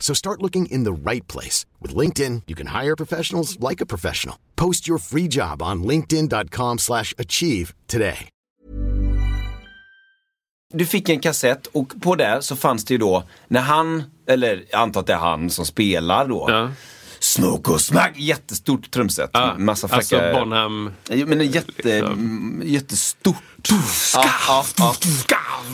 So start looking in the right place. With LinkedIn, you can hire professionals like a professional. Post your free job on linkedin.com slash achieve today. Du fick en kassett och på det så fanns det ju då, när han, eller jag antar att det är han som spelar då. Ja. Smoke och smack, jättestort trumset. Ja, Massa alltså fräcka... Bonham. Ja, Men en jätte, Liksom. jättestort.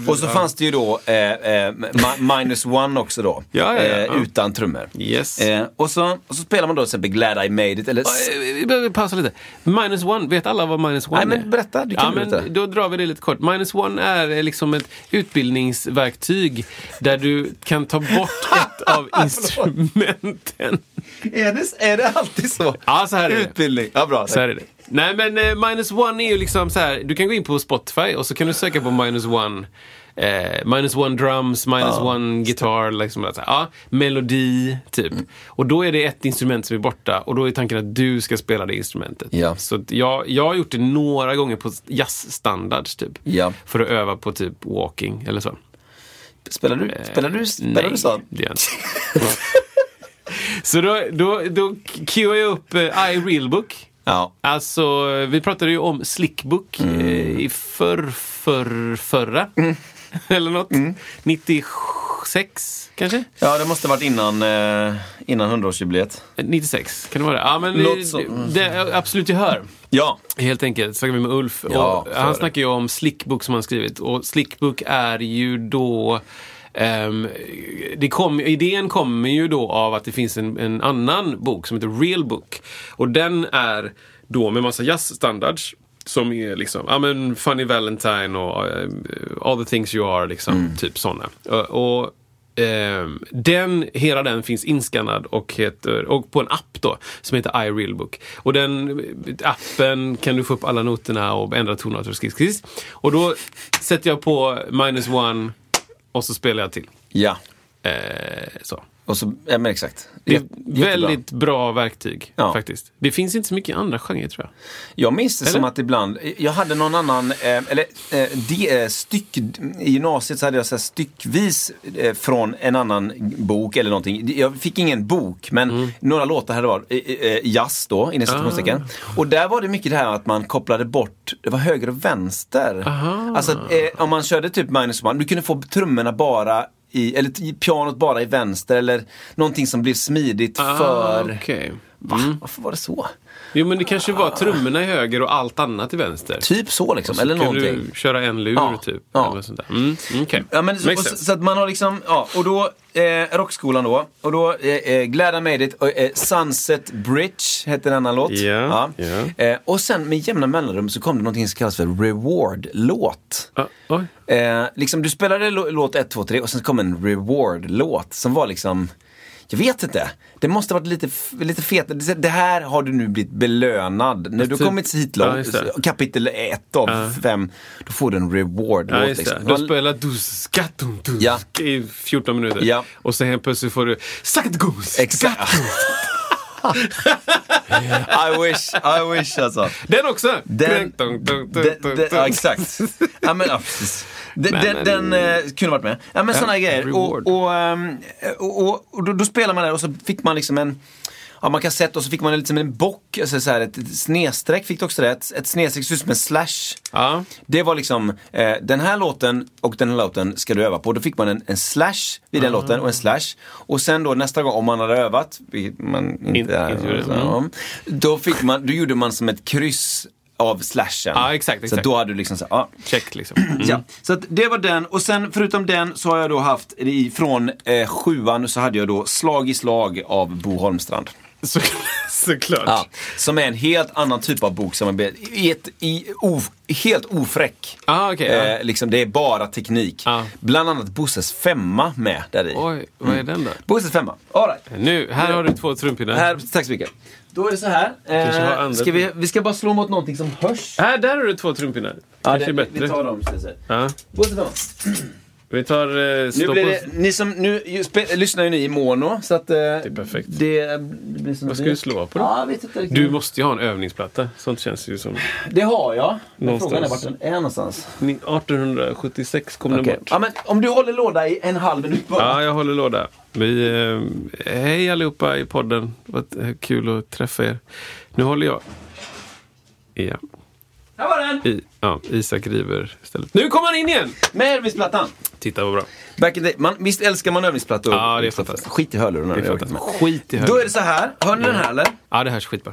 Och så fanns det ju då eh, eh, mi- Minus One också då. Ja, ja, ja, eh, ja. utan trummor. Yes. Och, så, och så spelar man då till exempel Glad I Made It eller... Eh, Vi behöver pausa lite. Minus one, vet alla vad minus one Nej, är? men berätta, du kan ja, berätta. Men då drar vi det lite kort. Minus one är liksom ett utbildningsverktyg där du kan ta bort ett av instrumenten. Är det, är det alltid så? Ja, så här är det. Utbildning. Ja, bra. Så här är det. Nej men eh, Minus One är ju liksom så här. Du kan gå in på Spotify och så kan du söka på Minus One. Eh, minus One Drums, Minus One Guitar, liksom, så här, ja, melodi, typ. Mm. Och då är det ett instrument som är borta och då är tanken att du ska spela det instrumentet. Ja. Så jag, jag har gjort det några gånger på jazzstandards, typ. Ja. För att öva på typ walking eller så. Spelar du, spelar du, spelar Nej, du sånt? det gör jag inte. Så då, då, då queuar jag upp eh, iRealbook. Ja. Alltså, vi pratade ju om Slickbook Mm. eh, i förr, förr, förra. Eller något. Mm. 96 kanske? Ja, det måste varit innan, eh, innan 100-årsjubileet. 96, kan det vara det? Ja, men Låt det, så. det absolut jag hör. Ja. Helt enkelt, snackade vi med Ulf. Ja, han snackar ju om Slickbook som han skrivit. Och Slickbook är ju då ehm, det kom, idén kommer ju då av att det finns en, en annan bok som heter Real Book. Och den är då med massa jazzstandards. Som är liksom, ja men Funny Valentine och eh, All the things you are, liksom. Mm. Typ sådana. Och, och Ehm, den, hela den finns inskannad och, heter, och på en app då som heter iRealbook. Och den appen kan du få upp alla noterna och ändra tonarter och skiss, skiss. Och då sätter jag på minus one och så spelar jag till. Ja. Eh, så. Och så, ja men exakt. Det är Jät- jättebra. väldigt bra verktyg Ja. faktiskt. Det finns inte så mycket i andra genrer tror jag. Jag minns det som Eller? att ibland, jag hade någon annan, eh, eller eh, de, eh, styck, i gymnasiet så hade jag så styckvis eh, från en annan bok eller någonting. Jag fick ingen bok men Mm. några låtar hade varit eh, eh, jazz då, inom citationstecken. Ah. Och där var det mycket det här att man kopplade bort, det var höger och vänster. Alltså eh, om man körde typ minus one, du kunde få trummorna bara i, eller pianot bara i vänster eller någonting som blev smidigt för... Ah, okej. Va? Varför var det så? Jo men det kanske var trummorna i höger och allt annat i vänster. Typ så liksom, Så eller kan någonting. du köra en lur Ja, typ. ja. Eller sånt där. Mm, okej. Ja, men så, så, att man har liksom, ja, och då, eh, rockskolan då, och då, eh, made it, och, eh, Sunset Bridge hette en annan låt. Ja, ja. Eh, och sen med jämna mellanrum så kom det någonting som kallas för reward-låt. Eh, liksom du spelade lå- låt 1, 2, 3 och sen kom en reward-låt som var liksom jag vet inte. Det måste varit lite, lite fet. Det- här har du nu blivit belönad. När du typ- kommit hit Ja, långt, det. kapitel 1 av 5, då får du en reward-låt. Ja, just liksom. Du spelar duskatum Ja. i 14 minuter. Ja. Och sen helt plötsligt får du Sakatgos. Exakt. I wish, I wish alltså. Den också! Den, den, den, dun. ja, exakt. Ja, men, ja, precis. Den, Men, den, den eh, eh, kunde varit med. Ja, men ja, sådana grejer. Och, och, ehm, och, och, och då, då spelar man där och så fick man liksom en Ja, man kassett och så fick man liksom en bock, alltså så här, ett, ett snedstreck fick du också det. Ett, ett snedstreck ser ut som en slash. Ja. Det var liksom, eh, den här låten och den här låten ska du öva på. Då fick man en, en slash vid den låten och en slash. Och sen då nästa gång, om man hade övat, vilket man inte, Inte- är, inte gjorde. så, Mm. då, fick man, då gjorde man som ett kryss av slashen. Ja, exakt, Så exakt. då hade du liksom så, ja. Check liksom. Mm. Ja, så att det var den och sen förutom den så har jag då haft från eh, sjuan så hade jag då Slag i slag av Bo Holmstrand. Så, såklart. Ja, som är en helt annan typ av bok som är i ett, i, of, helt ofräck. Ah, ja. eh, liksom, det är bara teknik. Ja. Bland annat Bosses femma med där i. Oj, vad är den då? Bosses femma. All right. Nu, här har du två trumpinnar. Här, tack så mycket. Då är det så här. Eh, ska vi, vi ska bara slå mot någonting som hörs. Här, där har du två trumpinnar. Kanske det, bättre. Vi tar dem. ska jag säga. Ja. Bosse femma. Vi tar... Eh, Nu blir det, ni som, nu spe, lyssnar ju ni i mono så att... Det är perfekt. Det, det blir som Vad ska du slå på då? Ja, inte. Du måste ju ha en övningsplatta. Sånt känns ju som... Det har jag. Men frågan är vart den är någonstans. 1876 kom den Okej. bort. Ja, men om du håller låda i en halv minut bara. Ja, jag håller låda. Vi, eh, hej allihopa i podden. Vad eh, kul att träffa er. Nu håller jag. Ja, Här var den! I, ja Isak river istället. Nu kommer han in igen! Med övningsplattan. Titta vad bra. Back in the, man, visst älskar man övningsplattor? Ja, det är fantastiskt. Skit i hörlurarna. Det är fantastiskt. Skit i Då höger. är det så här. Hör ni den här eller? Ja, det här är skitbra.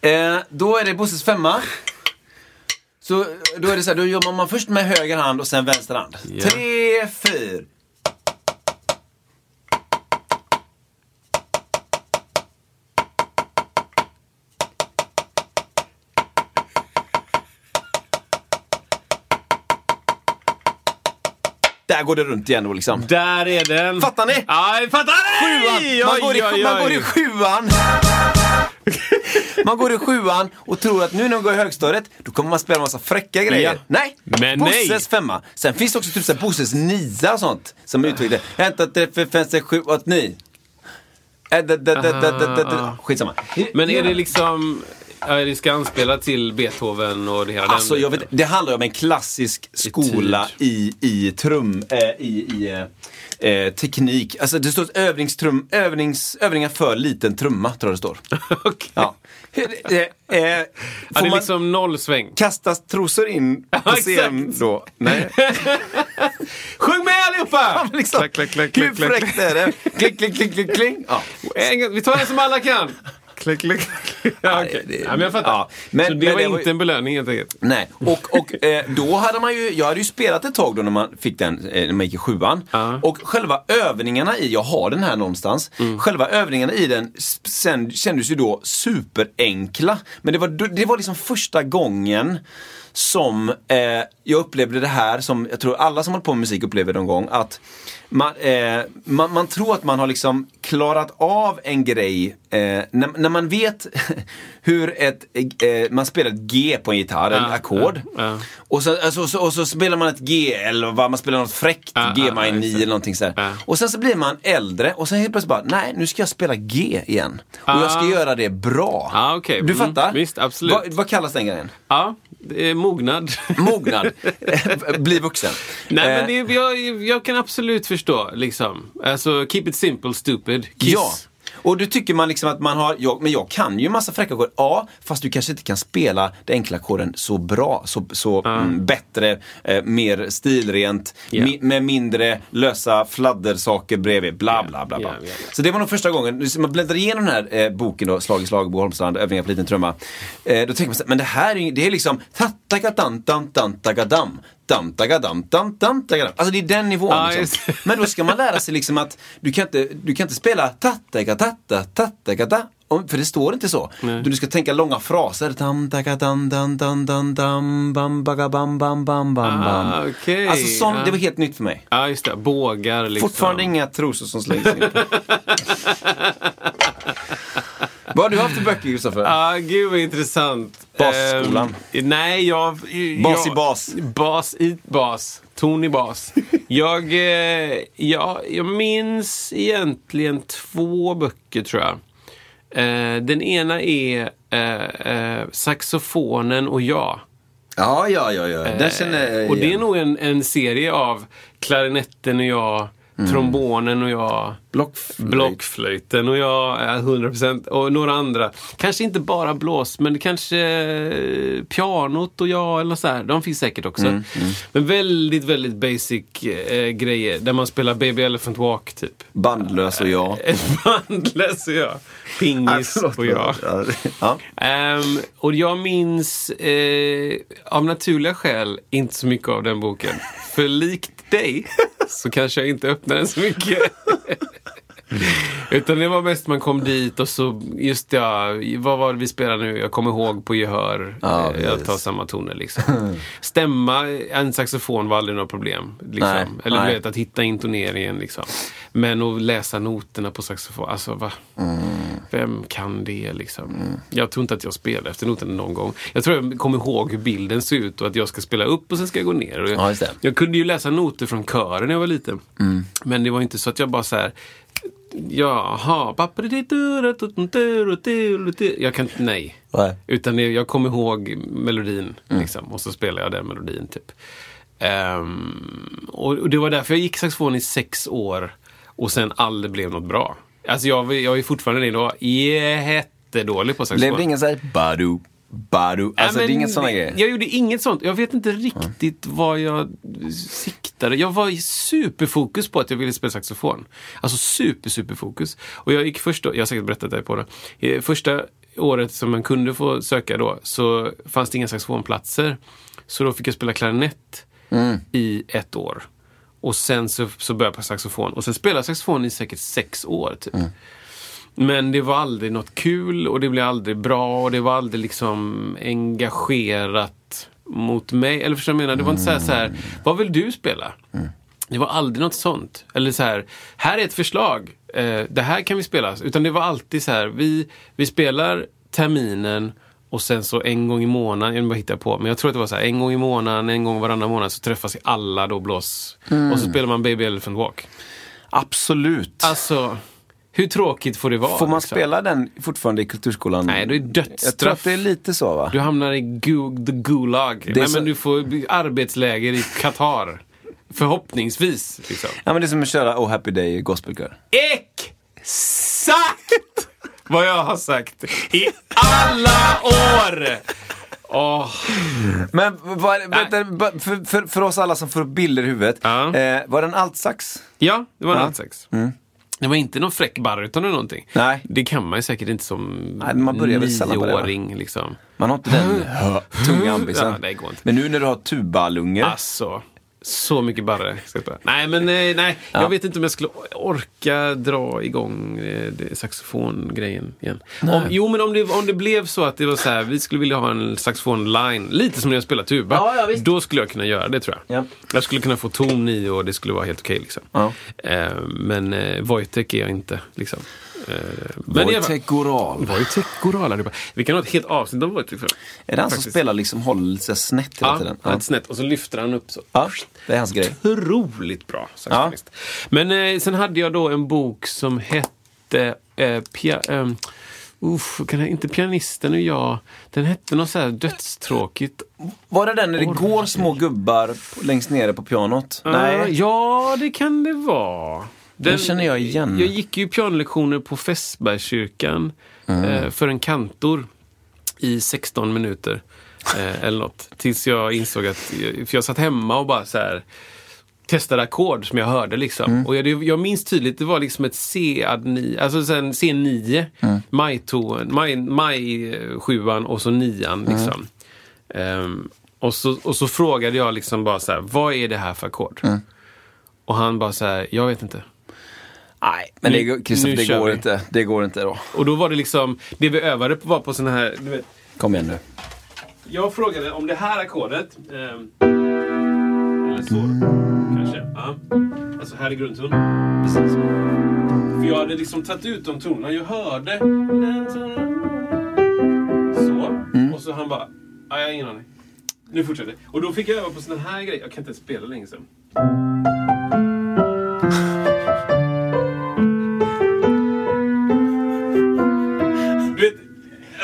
Eh, då är det Bosses femma. Så då är det så här, då jobbar man först med höger hand och sen vänster hand. Ja. Tre, fyra. Där går det runt igen då liksom. Där är den. Fattar ni? Jag fattar ni? Sjuan! Man går, i, Oj, oj, man går i sjuan. Man går i sjuan och tror att nu när man går i högstadiet, då kommer man spela en massa fräcka grejer. Ja. Nej! Men Bosses nej. femma. Sen finns det också typ så här Bosses nia och sånt. Som är utvecklat. Hämta tre, fyra, fem, sex, sju, åtta, nio. Äh, da, da, da, da, da, da, da. Skitsamma. Men är det liksom... Ja, det ska anspela till Beethoven och det hela Alltså, den jag vet, det handlar om en klassisk skola i, i trum, äh, i, i eh, eh, teknik. Alltså det står övningstrum, övnings, övningar för liten trumma, tror jag det står. Okej. Ja. Eh, eh, Ja, det får är man liksom nollsväng. kastas trosor in på scen då? Nej. Sjung med allihopa! liksom, Klack, klack, klack, Hur klack. fräckt är det? Klick, klick, klick, klick, klick. Ja. Vi tar en som alla kan. Klick, klick, klick. Ja, det- ja, men jag fattar. ja, men- Så det men var det var inte ju- en belöning helt enkelt. Nej, och, och eh, då hade man ju, jag hade ju spelat ett tag då när man fick den, eh, när man gick i sjuan. Ja. Och själva övningarna i, jag har den här någonstans, Mm. själva övningarna i den sen, kändes ju då superenkla. Men det var, det var liksom första gången som eh, jag upplevde det här som jag tror alla som håller på med musik upplever någon gång. Att man, eh, man, man tror att man har liksom klarat av en grej eh, när, när man vet hur ett, eh, man spelar ett G på en gitarr, Ja, ackord. ja, ja. Och, så, alltså, så, och så spelar man ett G eller vad, man spelar något fräckt, G ja, 9 just det. eller någonting sådär. Och sen så blir man äldre och sen helt plötsligt bara, nej nu ska jag spela G igen. Och jag ska Ah. göra det bra. Ah, okej. Du Mm, fattar? visst, absolut. Vad, vad kallas den grejen? Ja, mognad. Mognad. Bli vuxen. Nej, Eh, men det, jag, jag kan absolut förstå, liksom. Alltså, keep it simple, stupid. Kiss. Ja. Och då tycker man liksom att man har, ja, men jag kan ju massa fräcka ackord. Ja, fast du kanske inte kan spela den enkla ackorden så bra, så, så mm, bättre, eh, mer stilrent, Ja. mi, med mindre lösa fladdersaker bredvid, bla bla bla. bla. Ja, ja. Så det var nog första gången, man bläddrar igenom den här eh, boken då, Slag i slag, Bo Holmstrand, Övningar på liten trumma. Eh, då tänker man så men det här är, ju- det är liksom tattagadantantantagadam. Dam-tagadam, dam-dam-tagadam. Alltså det är den nivån. Ja, liksom. Men då ska man lära sig liksom att du kan inte, du kan inte spela tattagatatta, tattagata. om- För det står inte så. Du ska tänka långa fraser. Dam, daga, dan, dan, dan, dan, dam, bam, baga, bam, bam, bam, bam, bam. Ah, okej. Alltså sånt, Ja. det var helt nytt för mig. Ja, just det. Bågar, liksom. Fortfarande inga trosor som slängs in. Vad har du haft för böcker, Kristoffer? Ja, gud vad intressant. Basskolan. Ehm, nej, jag... Bas jag, i bas. Bas i bas. Ton i bas. jag, eh, ja, jag minns egentligen två böcker, tror jag. Eh, den ena är eh, eh, Saxofonen och jag. Ja, ja, ja, ja. Den känner jag Eh, Och det är nog en, en serie av klarinetten och jag, Mm. trombonen och jag, Blockflöjt. blockflöjten och jag, ja, 100% och några andra. Kanske inte bara blås, men kanske eh, pianot och jag eller så här. De finns säkert också. Mm, Men väldigt, väldigt basic eh, grejer där man spelar Baby Elephant Walk typ. Bandlös och jag. Ett bandlös och jag. Pingis och jag. Ja, ja. Ehm, och jag minns eh, av naturliga skäl inte så mycket av den boken. För likt dig så kanske jag inte öppnade den så mycket. Utan det var mest man kom dit och så, just ja, vad var det vi spelade nu? Jag kommer ihåg på gehör. Ja, Eh, jag tar samma toner liksom. Stämma en saxofon var aldrig något problem. Liksom. Nej, Eller nej. vet, att hitta intoneringen liksom. Men att läsa noterna på saxofon, alltså va? Mm. Vem kan det liksom? Jag tror inte att jag spelar efter noterna någon gång. Jag tror jag kommer ihåg hur bilden ser ut och att jag ska spela upp och sen ska jag gå ner. Och jag, Ja, just det. Mm. jag kunde ju läsa noter från kören när jag var liten. Men det var inte så att jag bara så här Jaha, jag kan nej. Nej. Utan jag kommer ihåg melodin liksom, och så spelar jag den melodin typ. Och, och det var därför jag gick saxofon i sex år och sen aldrig blev något bra. Alltså jag, jag är fortfarande idag, jättedålig på saxofon. Blev det ingen såhär badu, badu? Alltså Nej, det är inga sådana grejer? Jag gjorde inget sånt. Jag vet inte riktigt vad jag siktade. Jag var i superfokus på att jag ville spela saxofon. Alltså super, superfokus. Och jag gick först då, jag har säkert berättat det på det. Första året som man kunde få söka då så fanns det inga saxofonplatser. Så då fick jag spela klarinett Mm. i ett år. Och sen så, så började jag på saxofon. Och sen spelade jag saxofon i säkert sex år. Typ. Mm. Men det var aldrig något kul och det blev aldrig bra och det var aldrig liksom engagerat mot mig. Eller förstår du vad jag menar? Det var inte så här, så här vad vill du spela? Det var aldrig något sånt. Eller så här, här är ett förslag. Eh, det här kan vi spela. Utan det var alltid så här, vi, vi spelar terminen och sen så en gång i månaden, jag bara hittar på, men jag tror att det var så här, en gång i månaden, en gång varannan månad så träffas alla då blås. Och så spelar man Baby Elephant Walk. Absolut. Alltså, hur tråkigt får det vara? Får man liksom? spela den fortfarande i kulturskolan? Nej, det är Jag tror dödsstraff. att det är lite så va? Du hamnar i gu, the Gulag. Nej, så- men du får arbetsläger i Qatar. Förhoppningsvis. Liksom. Ja men det är som att köra Oh Happy Day i gospelkör. Exakt vad jag har sagt i alla år! Åh, Men var, vänta, för, för, för oss alla som får bilder i huvudet. Ja. Eh, var det en altsax? ja, det var en Ja. altsax. Det var inte någon fräck baryton eller någonting. Nej. Det kan man ju säkert inte som Nej, man börjar väl sällan på det. Liksom. Man har inte den tunga ambisen. Ja. Men nu när du har tubalungor. Alltså, så mycket barre. Nej, men eh, nej. Jag vet inte om jag skulle orka dra igång eh, saxofongrejen igen. Om, jo, men om det, om det blev så att det var så här, vi skulle vilja ha en saxofon-line, lite som när jag spelar tuba. Ja, ja, då skulle jag kunna göra det tror jag. Ja. Jag skulle kunna få ton i och det skulle vara helt okej. liksom. Ja. eh, men eh, Wojtek är jag inte. Liksom. Eh, men Wojtek Goral. Wojtek Goral allihopa. Vi kan ha ett helt avsnitt om Wojtek. för- Är det han som Faktiskt. spelar liksom, håller lite snett hela Ja, tiden? ja. snett. Och så lyfter han upp så. Ja, det är hans grej. otroligt bra saxofonist. Men eh, sen hade jag då en bok som hette eh, pia, eh, uff, kan jag, inte Pianisten och jag. Den hette något så här dödstråkigt. Var det den när det Orr. går små gubbar längst nere på pianot? Eh, Nej. ja, det kan det vara. Den känner jag igen. Jag gick ju pianolektioner på Fässbergskyrkan Mm. eh, för en kantor i 16 minuter. Eh, eller något. Tills jag insåg att, för jag satt hemma och bara så här testade ackord som jag hörde liksom. Mm. Och jag, jag minns tydligt, det var liksom ett C-9, alltså sen C9, Mm. maj-tonen, maj, maj sjuan och så nian Mm. liksom. Ehm, och, så, och så frågade jag liksom bara så här, vad är det här för ackord? Mm. Och han bara så här, jag vet inte. Nej, men det, Nu- Christopher, nu det går vi. inte. Det går inte då. Och då var det liksom, det vi övade på var på såna här, du vet, Kom igen nu. jag frågade om det här ackordet, ehm, eller så, kanske. Ja. Alltså här är grundton. Precis. För jag hade liksom tagit ut de tonerna, jag hörde den tonen. Så, och så han bara, "Ja, jag har ingen aning. Nu fortsätter det. Och då fick jag öva på såna här grejer, jag kan inte ens spela länge sedan.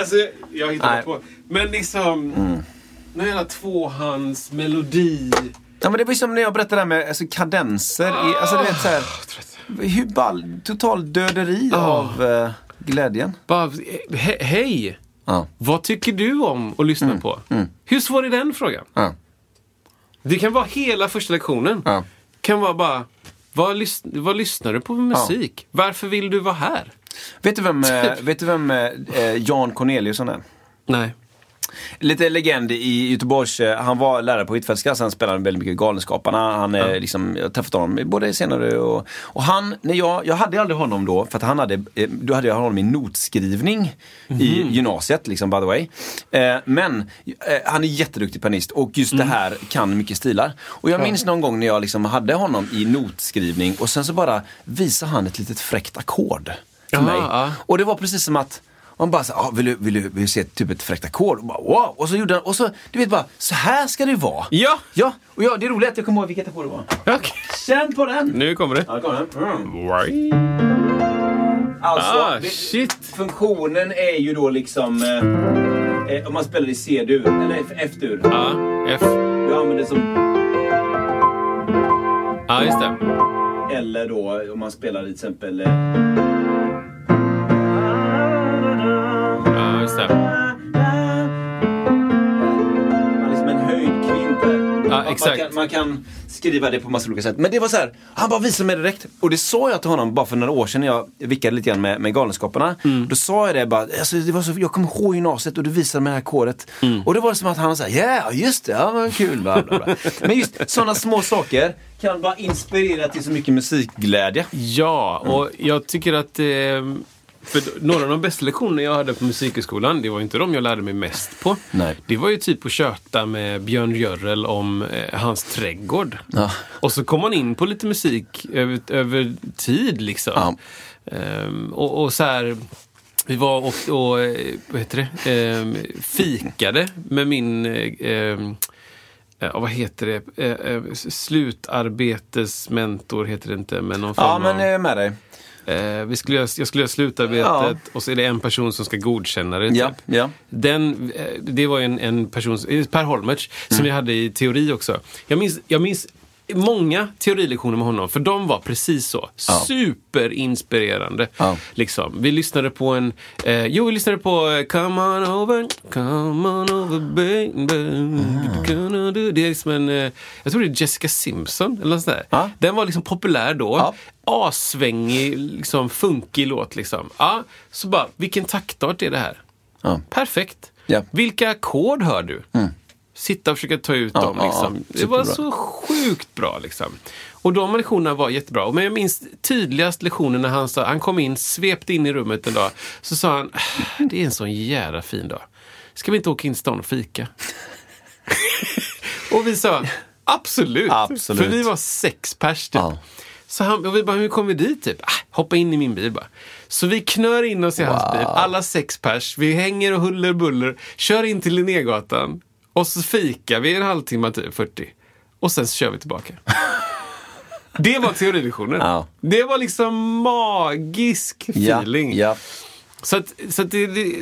Alltså jag hittar Nej. på. Men liksom, någon jävla tvåhandsmelodi. Ja, men det var ju som när jag berättade det här med alltså, kadenser. I, alltså, du vet, så här, hur ball, total döderi av eh, glädjen. Bara, he, hej! Ja. Vad tycker du om att lyssna på? Hur svår är den frågan? Ja. Det kan vara hela första lektionen. Ja. kan vara bara, vad, lys, vad lyssnar du på för musik? Varför vill du vara här? Vet du vem, eh, vet du vem eh, eh, Jan Corneliusson är? Nej. Lite legend i Göteborgs, han var lärare på Hvitfeldtska, han spelade väldigt mycket Galenskaparna. Han är liksom, jag har träffat honom både senare och, och han, när jag, jag hade aldrig honom då, för att han hade, då hade jag honom i notskrivning i gymnasiet, liksom by the way. Eh, men eh, han är jätteduktig pianist och just det här kan mycket stilar. Och jag minns någon gång när jag liksom hade honom i notskrivning och sen så bara visade han ett litet fräckt ackord för Jaha, mig. ja. Och det var precis som att man bara så, ah, vill, du, vill, du, vill du se typ ett fräckt ackord? Och, bara, wow. och så gjorde han, och så, du vet bara, så här ska det vara. Ja! Ja, och ja, det är roligt att jag kommer ihåg vilket ackord det var. Okej. Känn på den! Nu kommer det. Ja, kommer den. Mm. Alltså, Ah, det, shit. funktionen är ju då liksom, eh, eh, om man spelar i C-dur, eller F-dur. Ja, F. Du använder som, Ja, just det. eller då om man spelar till exempel eh, just det. Man har liksom en höjd kvint där. Ja, exakt. Man kan, man kan skriva det på massa olika sätt. Men det var så här, han bara visade mig det direkt. Och det sa jag till honom bara för några år sedan när jag vickade lite grann med, med Galenskaparna. Mm. Då sa jag det bara, alltså, det var så, jag kommer ihåg gymnasiet och du visade mig det här kodet. Mm. Och det var som att han sa, ja just det, ja men kul. Bla, bla, bla. Men just sådana små saker kan bara inspirera till så mycket musikglädje. Ja, och jag tycker att... Eh, För några av de bästa lektionerna jag hade på musikhögskolan, det var inte de jag lärde mig mest på. Nej. Det var ju typ att köta med Björn Görrel om eh, hans trädgård. Ja. Och så kom man in på lite musik över, över tid liksom. Ja. Ehm, och, och så här, vi var och, och eh, vad heter det, Ehm, fikade med min, eh, ehm, ja, vad heter det, Eh, eh, slutarbetesmentor heter det inte, men någon form Ja, men jag är med dig. Eh, vi skulle jag skulle göra slutarbetet Ja. och så är det en person som ska godkänna det. Typ. ja. Den, eh, det var en, en person, eh, Per Holmertz, som Mm. vi hade i teori också. Jag minns, jag minns många teorilektioner med honom, för de var precis så. Superinspirerande. Ja. Liksom. Vi lyssnade på en, eh, jo vi lyssnade på eh, Come on over, come on over baby. Do. Det är liksom en, eh, jag tror det är Jessica Simpson eller något sånt där. Ja. Den var liksom populär då. Ja. Assvängig, liksom funkig låt liksom. Ja, så bara, vilken taktart är det här? Ja. Perfekt. Ja. Vilka ackord hör du? Sitta och försöka ta ut Ja, dem. Liksom. ja. det var så sjukt bra. Liksom. Och de lektionerna var jättebra. Men jag minns tydligast lektionen när han, sa, han kom in, svepte in i rummet en dag. Så sa han, "Ah, det är en sån jävla fin dag. Ska vi inte åka in till stan och fika? och vi sa, absolut. Absolut. För vi var sex pers typ. Ja. Så han, och vi bara, hur kom vi dit typ? Ah, hoppa in i min bil bara. Så vi knör in oss i hans bil, alla sex pers. Vi hänger och huller buller, kör in till Linnégatan. Och så fikar vi en halvtimme, typ 40. Och sen så kör vi tillbaka. Det var teorilektionen. Ja. Det var liksom magisk Ja, feeling. ja. Så att, så att det, det,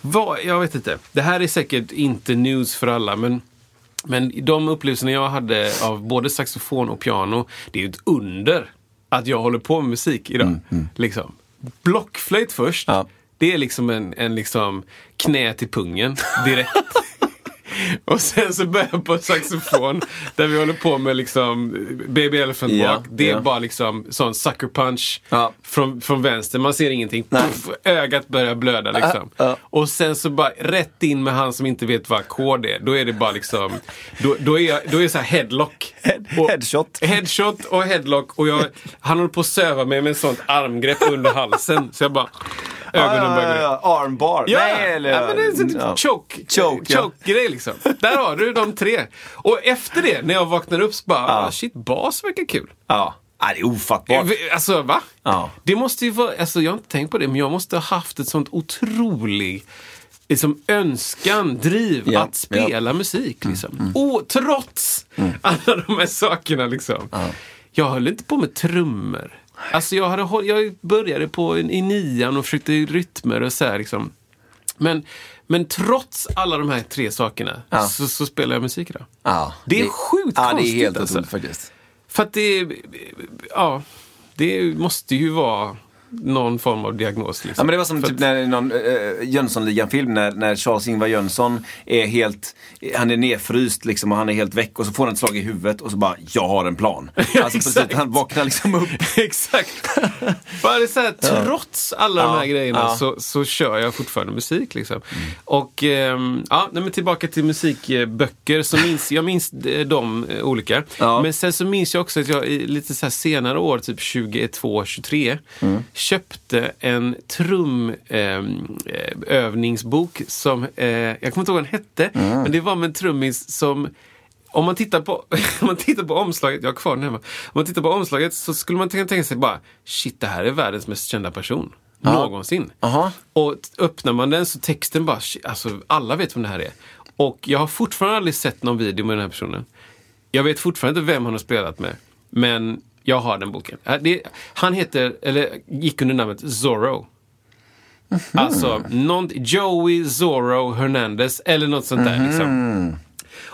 var, jag vet inte. Det här är säkert inte news för alla, men, men de upplevelserna jag hade av både saxofon och piano, det är ju ett under att jag håller på med musik idag. Liksom. Blockflöjt först, Ja. det är liksom en, en liksom knä till pungen direkt. Och sen så börjar jag på saxofon där vi håller på med liksom Baby Elephant Walk. Det är bara liksom sån sucker punch Ja. från, från vänster. Man ser ingenting. Puff, ögat börjar blöda liksom. Ja, ja. Och sen så bara rätt in med han som inte vet vad ackord är. Då är det bara liksom, då, då är jag, då är det så här headlock. Head- Och- headshot. Headshot och headlock. Och jag, han håller på att söva mig med ett sånt armgrepp under halsen. Så jag bara, ögonen ja, börjar ja, gå ja. Armbar. Ja, Nej, eller, ja, men det är en sån choke, Choke, ja. choke-grej liksom. Där har du de tre. Och efter det, när jag vaknar upp så bara, Ja. ah, shit, bas verkar kul. Ja. Ja, det är ofattbart. Alltså va? Ja. Det måste ju vara, alltså jag har inte tänkt på det, men jag måste ha haft ett sånt otroligt liksom, önskan, driv Ja, att spela musik. Liksom. Och trots alla de här sakerna. Liksom. Jag höll inte på med trummor. Alltså jag, hade, jag började på, i nian och försökte rytmer och så här. Liksom. Men, men trots alla de här tre sakerna Ja. så, så spelar jag musik idag. Ja, Det är sjukt ja, konstigt, det är helt alltså. otroligt faktiskt. För att det, ja, det måste ju vara någon form av diagnos. Liksom. Ja, men det var som För typ när någon äh, Jönssonligan-film när, när Charles-Ingvar Jönsson är helt, han är nedfryst liksom och han är helt väck och så får han ett slag i huvudet och så bara, jag har en plan. Alltså precis, han vaknar liksom upp. Exakt. Bara det är så här, trots alla de här Ja, grejerna ja. så, så kör jag fortfarande musik. Liksom. Och ehm, ja, men tillbaka till musikböcker. Så minns, jag minns eh, de eh, olika. Ja. Men sen så minns jag också att jag i lite så senare år, typ 22, 23, köpte en trumövningsbok som, eh, jag kommer inte ihåg vad den hette, men det var med en trummis som om man, tittar på, om man tittar på omslaget, jag har kvar den hemma. Om man tittar på omslaget så skulle man tänka, tänka sig bara, shit det här är världens mest kända person. Någonsin. Aha. Och öppnar man den så texten bara, alltså alla vet vem det här är. Och jag har fortfarande aldrig sett någon video med den här personen. Jag vet fortfarande inte vem han har spelat med. Men jag har den boken. Det, han heter, eller gick under namnet Zorro. Alltså, någon, Joey Zorro Hernandez eller något sånt där. Liksom.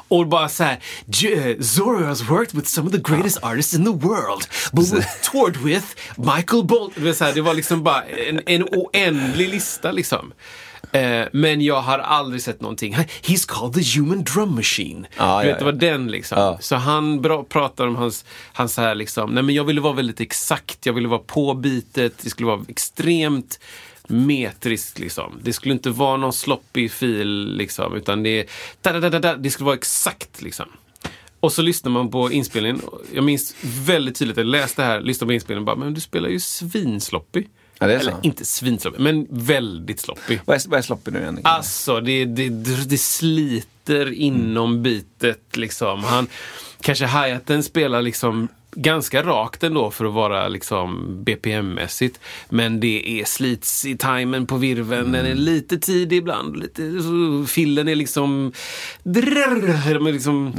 Och bara så här, "J- Zorro has worked with some of the greatest artists in the world. But we toured with Michael Bolton. Det var liksom bara en, en oändlig lista liksom. Eh, men jag har aldrig sett någonting. He's called the human drum machine. Ja, du ja, vet, det ja. var den liksom. Ja. Så han bra, pratar om hans, hans här liksom, nej men jag ville vara väldigt exakt, jag ville vara på bitet, det skulle vara extremt metriskt liksom. Det skulle inte vara någon sloppy fil liksom, utan det, da, da, da, da, det skulle vara exakt liksom. Och så lyssnar man på inspelningen. Jag minns väldigt tydligt, jag läste det här, lyssnade på inspelningen och bara, men du spelar ju svinsloppy. Ja, det är så. Eller inte svinsloppig, men väldigt sloppig. Vad är, vad är sloppy nu igen? Alltså, det, det, det sliter inom bitet liksom. Han, kanske hi-haten spelar liksom ganska rakt ändå för att vara liksom BPM-mässigt. Men det är slits i timen på virven. Den är lite tidig ibland. Lite, så fillen är liksom... Drrr, de, är liksom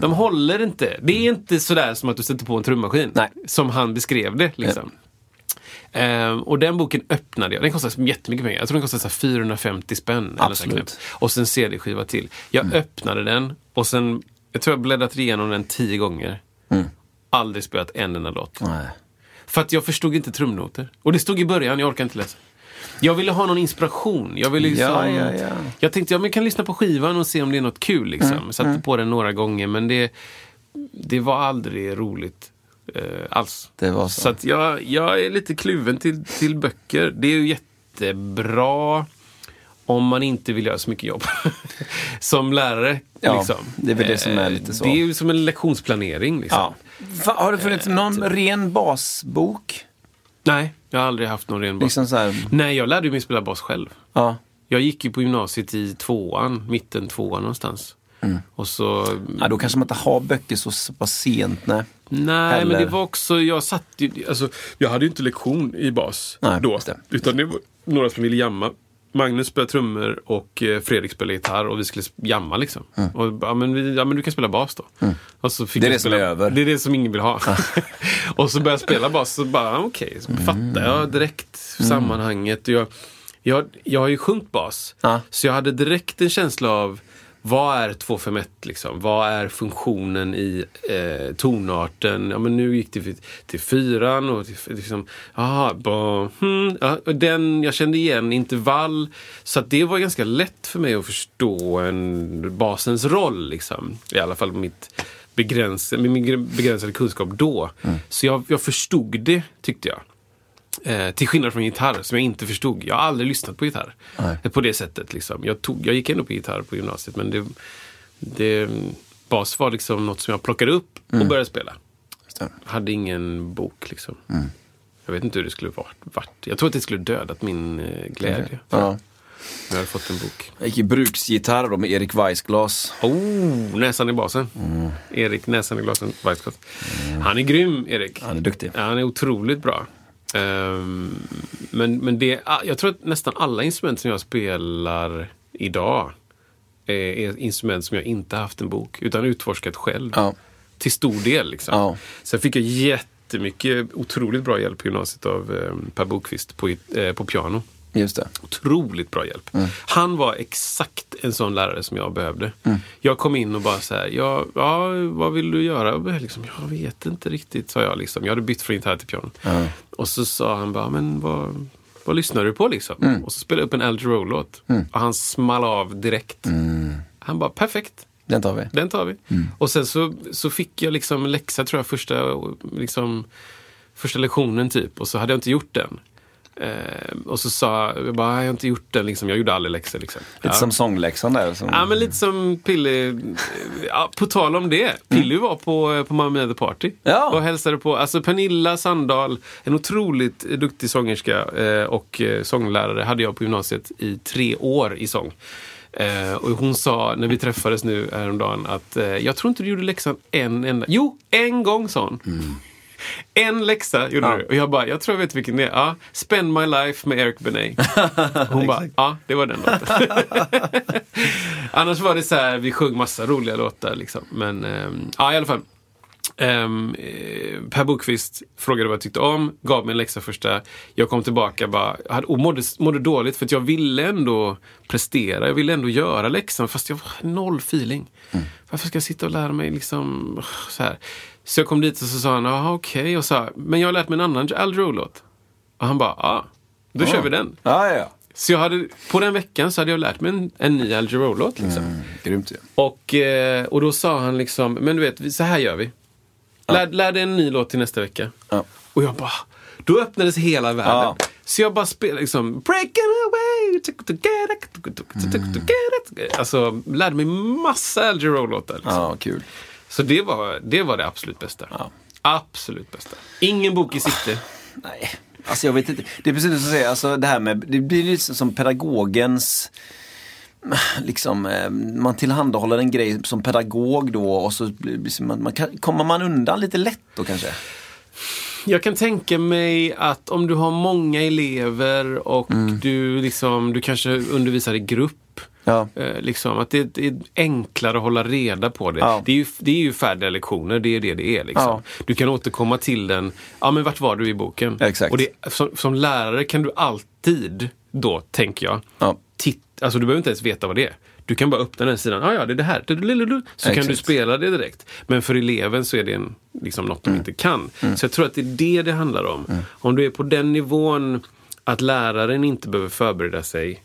de håller inte. Det är inte sådär som att du sätter på en trummaskin. Nej. Som han beskrev det. Liksom. Ehm, och den boken öppnade jag. Den kostade jättemycket pengar. Jag tror den kostade så här 450 spänn. Eller så Absolut. och sen CD-skiva till. Jag öppnade den och sen, jag tror jag bläddrat igenom den tio gånger. Aldrig spelat en enda låt. Nej. För att jag förstod inte trumnoter. Och det stod i början, jag orkar inte läsa. Jag ville ha någon inspiration. Jag, ville liksom, Ja, ja, ja. jag tänkte, ja men jag kan lyssna på skivan och se om det är något kul. Liksom. Mm, Satte på den några gånger men det, det var aldrig roligt eh, alls. Det var så. Så att jag, jag är lite kluven till, till böcker. Det är ju jättebra om man inte vill göra så mycket jobb. som lärare. Ja, liksom. det är väl det som är Eh, lite så. Det är ju som en lektionsplanering. Liksom. Ja. Har det funnits någon ren basbok? Nej, jag har aldrig haft någon ren bas. Liksom så här, Nej, jag lärde mig spela bas själv. ja. Jag gick ju på gymnasiet i tvåan, mitten tvåan någonstans. Mm. Och så... ja, då kanske man inte har böcker så, så pass sent. Nej. Nej, Eller- men det var också, jag satt ju, alltså, jag hade ju inte lektion i bas Nej, då. det. Utan det var några som ville jamma. Magnus spelade trummor och eh, Fredrik spelade gitarr och vi skulle jamma liksom. Och, ja, men vi, ja men du kan spela bas då. Och Mm. Det är det som är över. Det är det som ingen vill ha. och så började jag spela bas så bara, okej, så Mm. fattade jag direkt sammanhanget. Och jag, jag, jag har ju sjungit bas. Ja. Så jag hade direkt en känsla av vad är 251 liksom? Vad är funktionen i eh, tonarten? Ja, men nu gick det till, fyran och till, liksom, aha, ba, hmm, ja, och den, jag kände igen intervall. Så det var ganska lätt för mig att förstå en, basens roll. Liksom. I alla fall mitt begräns, med min begränsade kunskap då. Så jag, jag förstod det, tyckte jag. Eh, till skillnad från gitarr som jag inte förstod. Jag har aldrig lyssnat på gitarr. Nej. På det sättet. Liksom. Jag, tog, jag gick ändå på gitarr på gymnasiet men det, det, bas var liksom något som jag plockade upp och började spela. Hade ingen bok liksom. Jag vet inte hur det skulle varit. varit. Jag tror att det skulle dödat min eh, glädje. Ja. Om jag hade fått en bok. Jag gick i bruksgitarr då med Erik Weissglas. Oh, näsan i basen. Erik, näsan i glasen. Weissgott. Han är grym, Erik. Han är duktig. Ja, han är otroligt bra. Ehm, men men det, ah, jag tror att nästan alla instrument som jag spelar idag är, är instrument som jag inte haft en bok, utan utforskat själv. Ja. Till stor del. Liksom. Ja. Sen fick jag jättemycket, otroligt bra hjälp på gymnasiet av eh, Per Bokvist på, eh, på piano. Just det. Otroligt bra hjälp. Han var exakt en sån lärare som jag behövde. Jag kom in och bara så här, ja, ja vad vill du göra? Liksom, jag vet inte riktigt, sa jag. Liksom. Jag hade bytt från gitarr till piano. Och så sa han bara, men vad, vad lyssnar du på liksom? Och så spelade jag upp en Al Jarreau-låt. Och han small av direkt. Han bara, perfekt. Den tar vi. Den tar vi. Och sen så, så fick jag liksom läxa, tror jag, första, liksom, första lektionen typ. Och så hade jag inte gjort den. Eh, och så sa jag bara, jag har inte gjort den. Liksom. Jag gjorde aldrig läxor. Liksom. Lite ja. som sångläxan där. Som... Ja, men lite som Pilly. Ja, på tal om det. Pilly var på, på Mamma Mia The Party. Ja. Och hälsade på. Alltså Pernilla Sandahl, en otroligt duktig sångerska eh, och eh, sånglärare hade jag på gymnasiet i tre år i sång. Eh, och hon sa när vi träffades nu häromdagen att eh, jag tror inte du gjorde läxan en enda. Jo, en gång sa hon. En läxa gjorde Ja. du. Och jag bara, jag tror jag vet vilken det är. Ja, Spend My Life med Eric Benet. Hon bara, ja, det var den låten. Annars var det så här, vi sjöng massa roliga låtar liksom. Men ehm, ja, i alla fall. Um, per Bokvist frågade vad jag tyckte om, gav mig en läxa första. Jag kom tillbaka bara, hade, och mådde, mådde dåligt för jag ville ändå prestera. Jag ville ändå göra läxan fast jag var noll feeling. Varför ska jag sitta och lära mig liksom så här? Så jag kom dit och så sa han, jaha okej. Och sa, men jag har lärt mig en annan Al Jarreau-låt. Och han bara, ja, då kör vi den. Ja, ja, ja. Så jag hade, på den veckan så hade jag lärt mig en, en ny Al Jarreau-låt. Liksom. Mm, grymt ju. Och, eh, och då sa han liksom, men du vet, så här gör vi. Lär, lär dig en ny låt till nästa vecka. Ja. Och jag bara, då öppnades hela världen. Ja. Så jag bara spelade liksom, breaking away, alltså lärde mig massa Al Jarreau-låtar. Liksom. Ja, kul. Så det var, det var det absolut bästa. Ja. Absolut bästa. Ingen bok i sikte. Nej, Alltså jag vet inte, det är precis som du säger, alltså det här med, det blir liksom som pedagogens Liksom, eh, man tillhandahåller en grej som pedagog då och så man kan, kommer man undan lite lätt då kanske? Jag kan tänka mig att om du har många elever och Mm. du, liksom, du kanske undervisar i grupp. Ja. Eh, liksom, att det, är enklare att hålla reda på det. Ja. Det, är ju, det är ju färdiga lektioner, det är det det är. Liksom. Ja. Du kan återkomma till den. Ja, men vart var du i boken? Ja, exakt. Och det, som, som lärare kan du alltid, då tänker jag, Ja. titt, alltså du behöver inte ens veta vad det är. Du kan bara öppna den sidan. Ah, ja, det är det här. Så Ja, kan du exakt. spela det direkt. Men för eleven så är det en, liksom något Mm. de inte kan. Så jag tror att det är det det handlar om. Om du är på den nivån att läraren inte behöver förbereda sig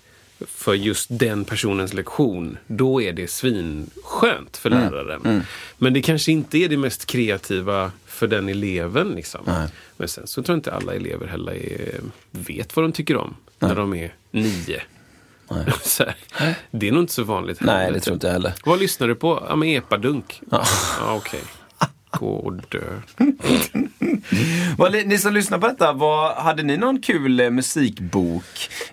för just den personens lektion, då är det svinskönt för Mm. läraren. Men det kanske inte är det mest kreativa för den eleven. Liksom. Men sen så tror jag inte alla elever heller är, vet vad de tycker om när de är nio. Här, det är nog inte så vanligt Nej, det tror typ. inte jag heller. Vad lyssnar du på? Ja, men epadunk. Ja, okej. Gå och dö. Ni som lyssnar på detta, vad, hade ni någon kul eh, musikbok?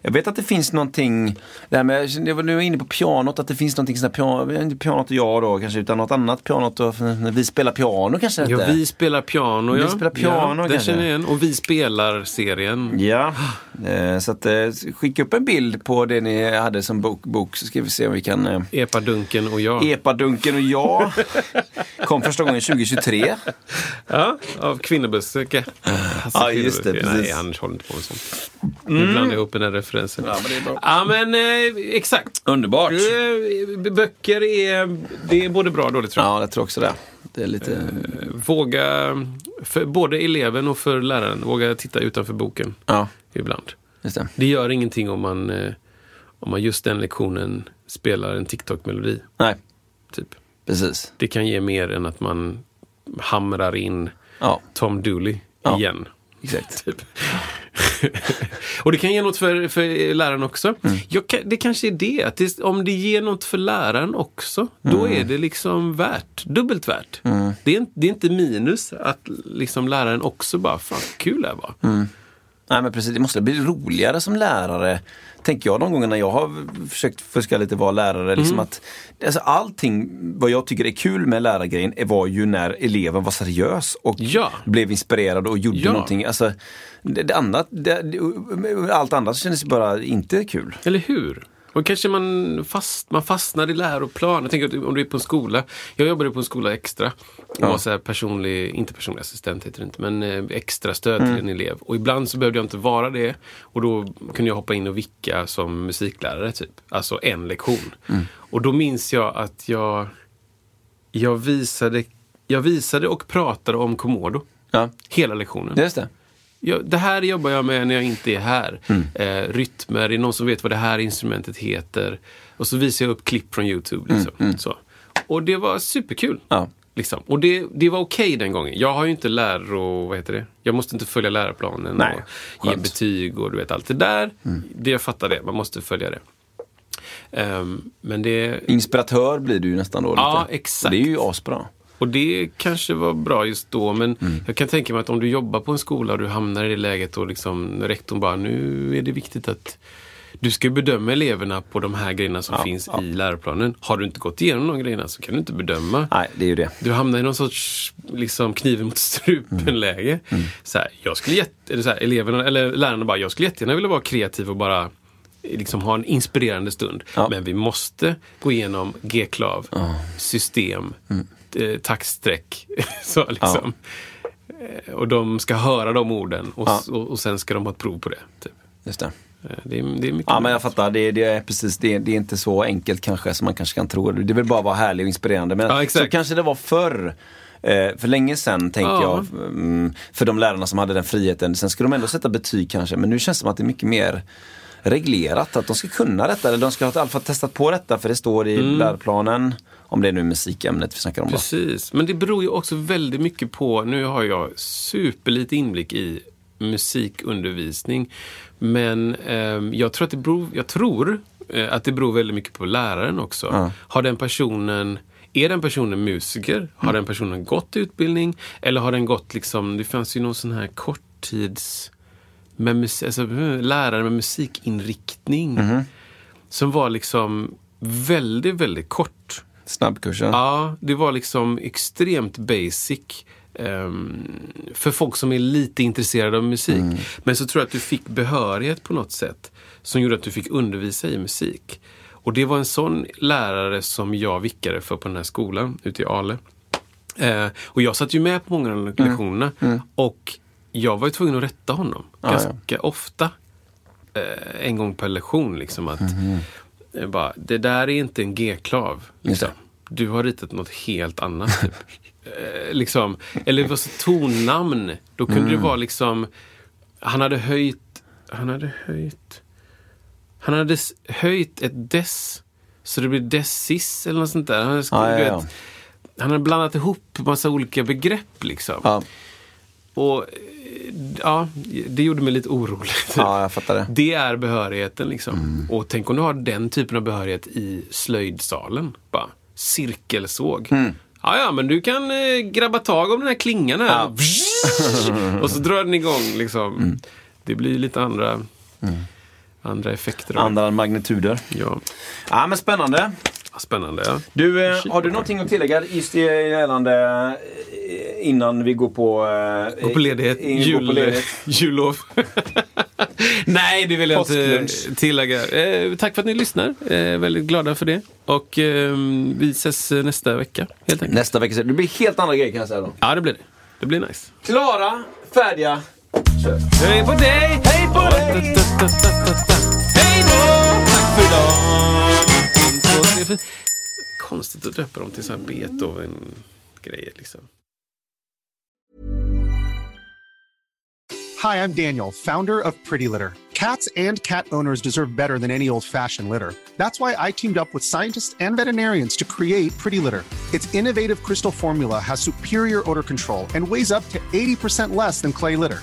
Jag vet att det finns någonting, det här med, jag var nu inne på pianot, att det finns någonting sånt piano, inte pianot och jag då kanske, utan något annat pianot och vi spelar piano kanske Ja, hette. vi spelar piano. Vi ja. spelar piano, ja, det kanske. känner jag igen. Och vi spelar serien. Ja, så att eh, skicka upp en bild på det ni hade som bok, bok så ska vi se om vi kan eh, Epadunken och jag. Epadunken och jag kom första gången 2023. Ja, av Kvinnobesöke. Alltså, Ja, just det, Kvinnobesöke. Nej. Anders håller inte på med sånt. Nu blandar jag ihop den här referensen. Ja, men det är bra. Ja, men eh, exakt. Underbart. Eh, Böcker är, det är både bra och dåligt tror jag. Ja, jag tror också det. Det är lite... Våga, för både eleven och för läraren, våga titta utanför boken Ja, ibland. det. Det gör ingenting om man, eh, om man just den lektionen spelar en TikTok-melodi. Nej, Typ. precis. Det kan ge mer än att man hamrar in Ja, Tom Dooley Ja. igen. Exakt. Typ. och det kan ge något för, för läraren också. Mm. Jag det kanske är det, att det, om det ger något för läraren också, då Mm. är det liksom värt, dubbelt värt. Det, är, inte- det är inte minus att liksom läraren också bara, fan kul det här var. Mm. Nej men precis, det måste bli roligare som lärare. Tänker jag de gångerna jag har försökt fuska lite vara lärare. Liksom att, alltså allting vad jag tycker är kul med lärargrejen är- var ju när eleven var seriös och Ja. blev inspirerad och gjorde Ja. någonting. Alltså, det, det annat, det- allt annat kändes bara inte kul. Eller hur? Och kanske man, fast, man fastnar i läroplan. Jag tänker om du är på en skola. Jag jobbade på en skola extra. Och var så personlig, inte personlig assistent heter det inte, men eh, extra stöd till en elev. Och ibland så behövde jag inte vara det. Och då kunde jag hoppa in och vicka som musiklärare typ. Alltså en lektion. Och då minns jag att jag, jag, visade, jag visade och pratade om Komodo. Ja, Hela lektionen. just det. Ja, det här jobbar jag med när jag inte är här. Mm. Eh, rytmer, är någon som vet vad det här instrumentet heter? Och så visar jag upp klipp från YouTube. Liksom. Så. Och det var superkul. Mm, Ja. Liksom. Och det, det var okej den gången. Jag har ju inte lär och, vad heter det? Jag måste inte följa läroplanen Nej, och ge skönt. betyg och du vet allt det där. Det jag fattar det, man måste följa det. Ehm, men det, Inspiratör blir du ju nästan då. Ja, lite. exakt. Det är ju asbra. Och det kanske var bra just då, men Mm. jag kan tänka mig att om du jobbar på en skola och du hamnar i det läget och liksom rektorn bara, nu är det viktigt att du ska bedöma eleverna på de här grejerna som finns i läroplanen. Har du inte gått igenom de grejerna så kan du inte bedöma. Nej, det är ju det. Du hamnar i någon sorts liksom, kniven mot strupen-läge. Mm. Så här, jag skulle jätte, eller så här, eleverna, eller lärarna bara, jag skulle jättegärna vilja vara kreativ och bara liksom ha en inspirerande stund. Ja. Men vi måste gå igenom G-klav, system, Mm. Eh, taktstreck. så liksom. Eh, Och de ska höra de orden och, Ja. och, och sen ska de ha ett prov på det. Typ. Just det. Eh, Det, är, det är mycket Ja men jag fattar, det, det är precis det, det är inte så enkelt kanske som man kanske kan tro. Det vill bara vara härlig och inspirerande. Men Ja, så kanske det var förr. Eh, för länge sedan tänker Ja. jag. Mm, för de lärarna som hade den friheten. Sen skulle de ändå sätta betyg kanske. Men nu känns det som att det är mycket mer reglerat. Att de ska kunna detta. Eller de ska ha i alla fall testat på detta. För det står i Mm. läroplanen. Om det är nu musikämnet vi snackar om. Då. Precis, men det beror ju också väldigt mycket på, nu har jag superlite inblick i musikundervisning, men ehm, jag tror, att det, beror, jag tror eh, att det beror väldigt mycket på läraren också. Ja. Har den personen är den personen musiker? Har den personen gått utbildning? Eller har den gått liksom, det fanns ju någon sån här korttids med mus- alltså, eh, lärare med musikinriktning. Som var liksom väldigt, väldigt kort. Snabbkursen. Ja, det var liksom extremt basic. ehm, för folk som är lite intresserade av musik. Men så tror jag att du fick behörighet på något sätt. Som gjorde att du fick undervisa i musik. Och det var en sån lärare som jag vickade för på den här skolan ute i Ale. Eh, och jag satt ju med på många av de lektionerna. Och jag var ju tvungen att rätta honom ganska ofta. Eh, en gång per lektion. Liksom, att, eh, bara, det där är inte en G-klav. Liksom. Du har ritat något helt annat. Typ. eh, liksom, eller det var så tonnamn. Då kunde det vara liksom... Han hade höjt... Han hade höjt... Han hade höjt ett dess. Så det blir dessis eller något sånt där. Han hade, Ja, ja, ja. vet, han hade blandat ihop massa olika begrepp liksom. Ja. Och eh, ja, det gjorde mig lite orolig. Ja, jag fattar det. Det är behörigheten liksom. Och tänk om du har den typen av behörighet i slöjdsalen. Bara cirkelsåg. Ja, ja, men du kan eh, grabba tag om den här klingan här. och så drar den igång liksom. Det blir lite andra, andra effekter. Andra magnituder. Ja, Ja, men spännande. Spännande. Du, eh, har du någonting att tillägga just gällande eh, innan vi går på... Eh, Gå på ledighet. in- Jul, på ledighet. jullov. Nej, det vill jag inte tillägga. Eh, tack för att ni lyssnar. Eh, väldigt glada för det. Och eh, vi ses eh, nästa vecka, helt enkelt. Nästa vecka. Det blir helt andra grejer kan jag säga då. Ja, det blir det. Det blir nice. Klara, färdiga, kör. Hej på dig! Hej på dig! Hej då! Tack för idag! En, två, tre, fyra. Konstigt att döpa dem till så här Beethoven-grejer liksom. Hi, I'm Daniel, founder of Pretty Litter. Cats and cat owners deserve better than any old fashioned litter. That's why I teamed up with scientists and veterinarians to create Pretty Litter. Its innovative crystal formula has superior odor control and weighs up to 80% less than clay litter.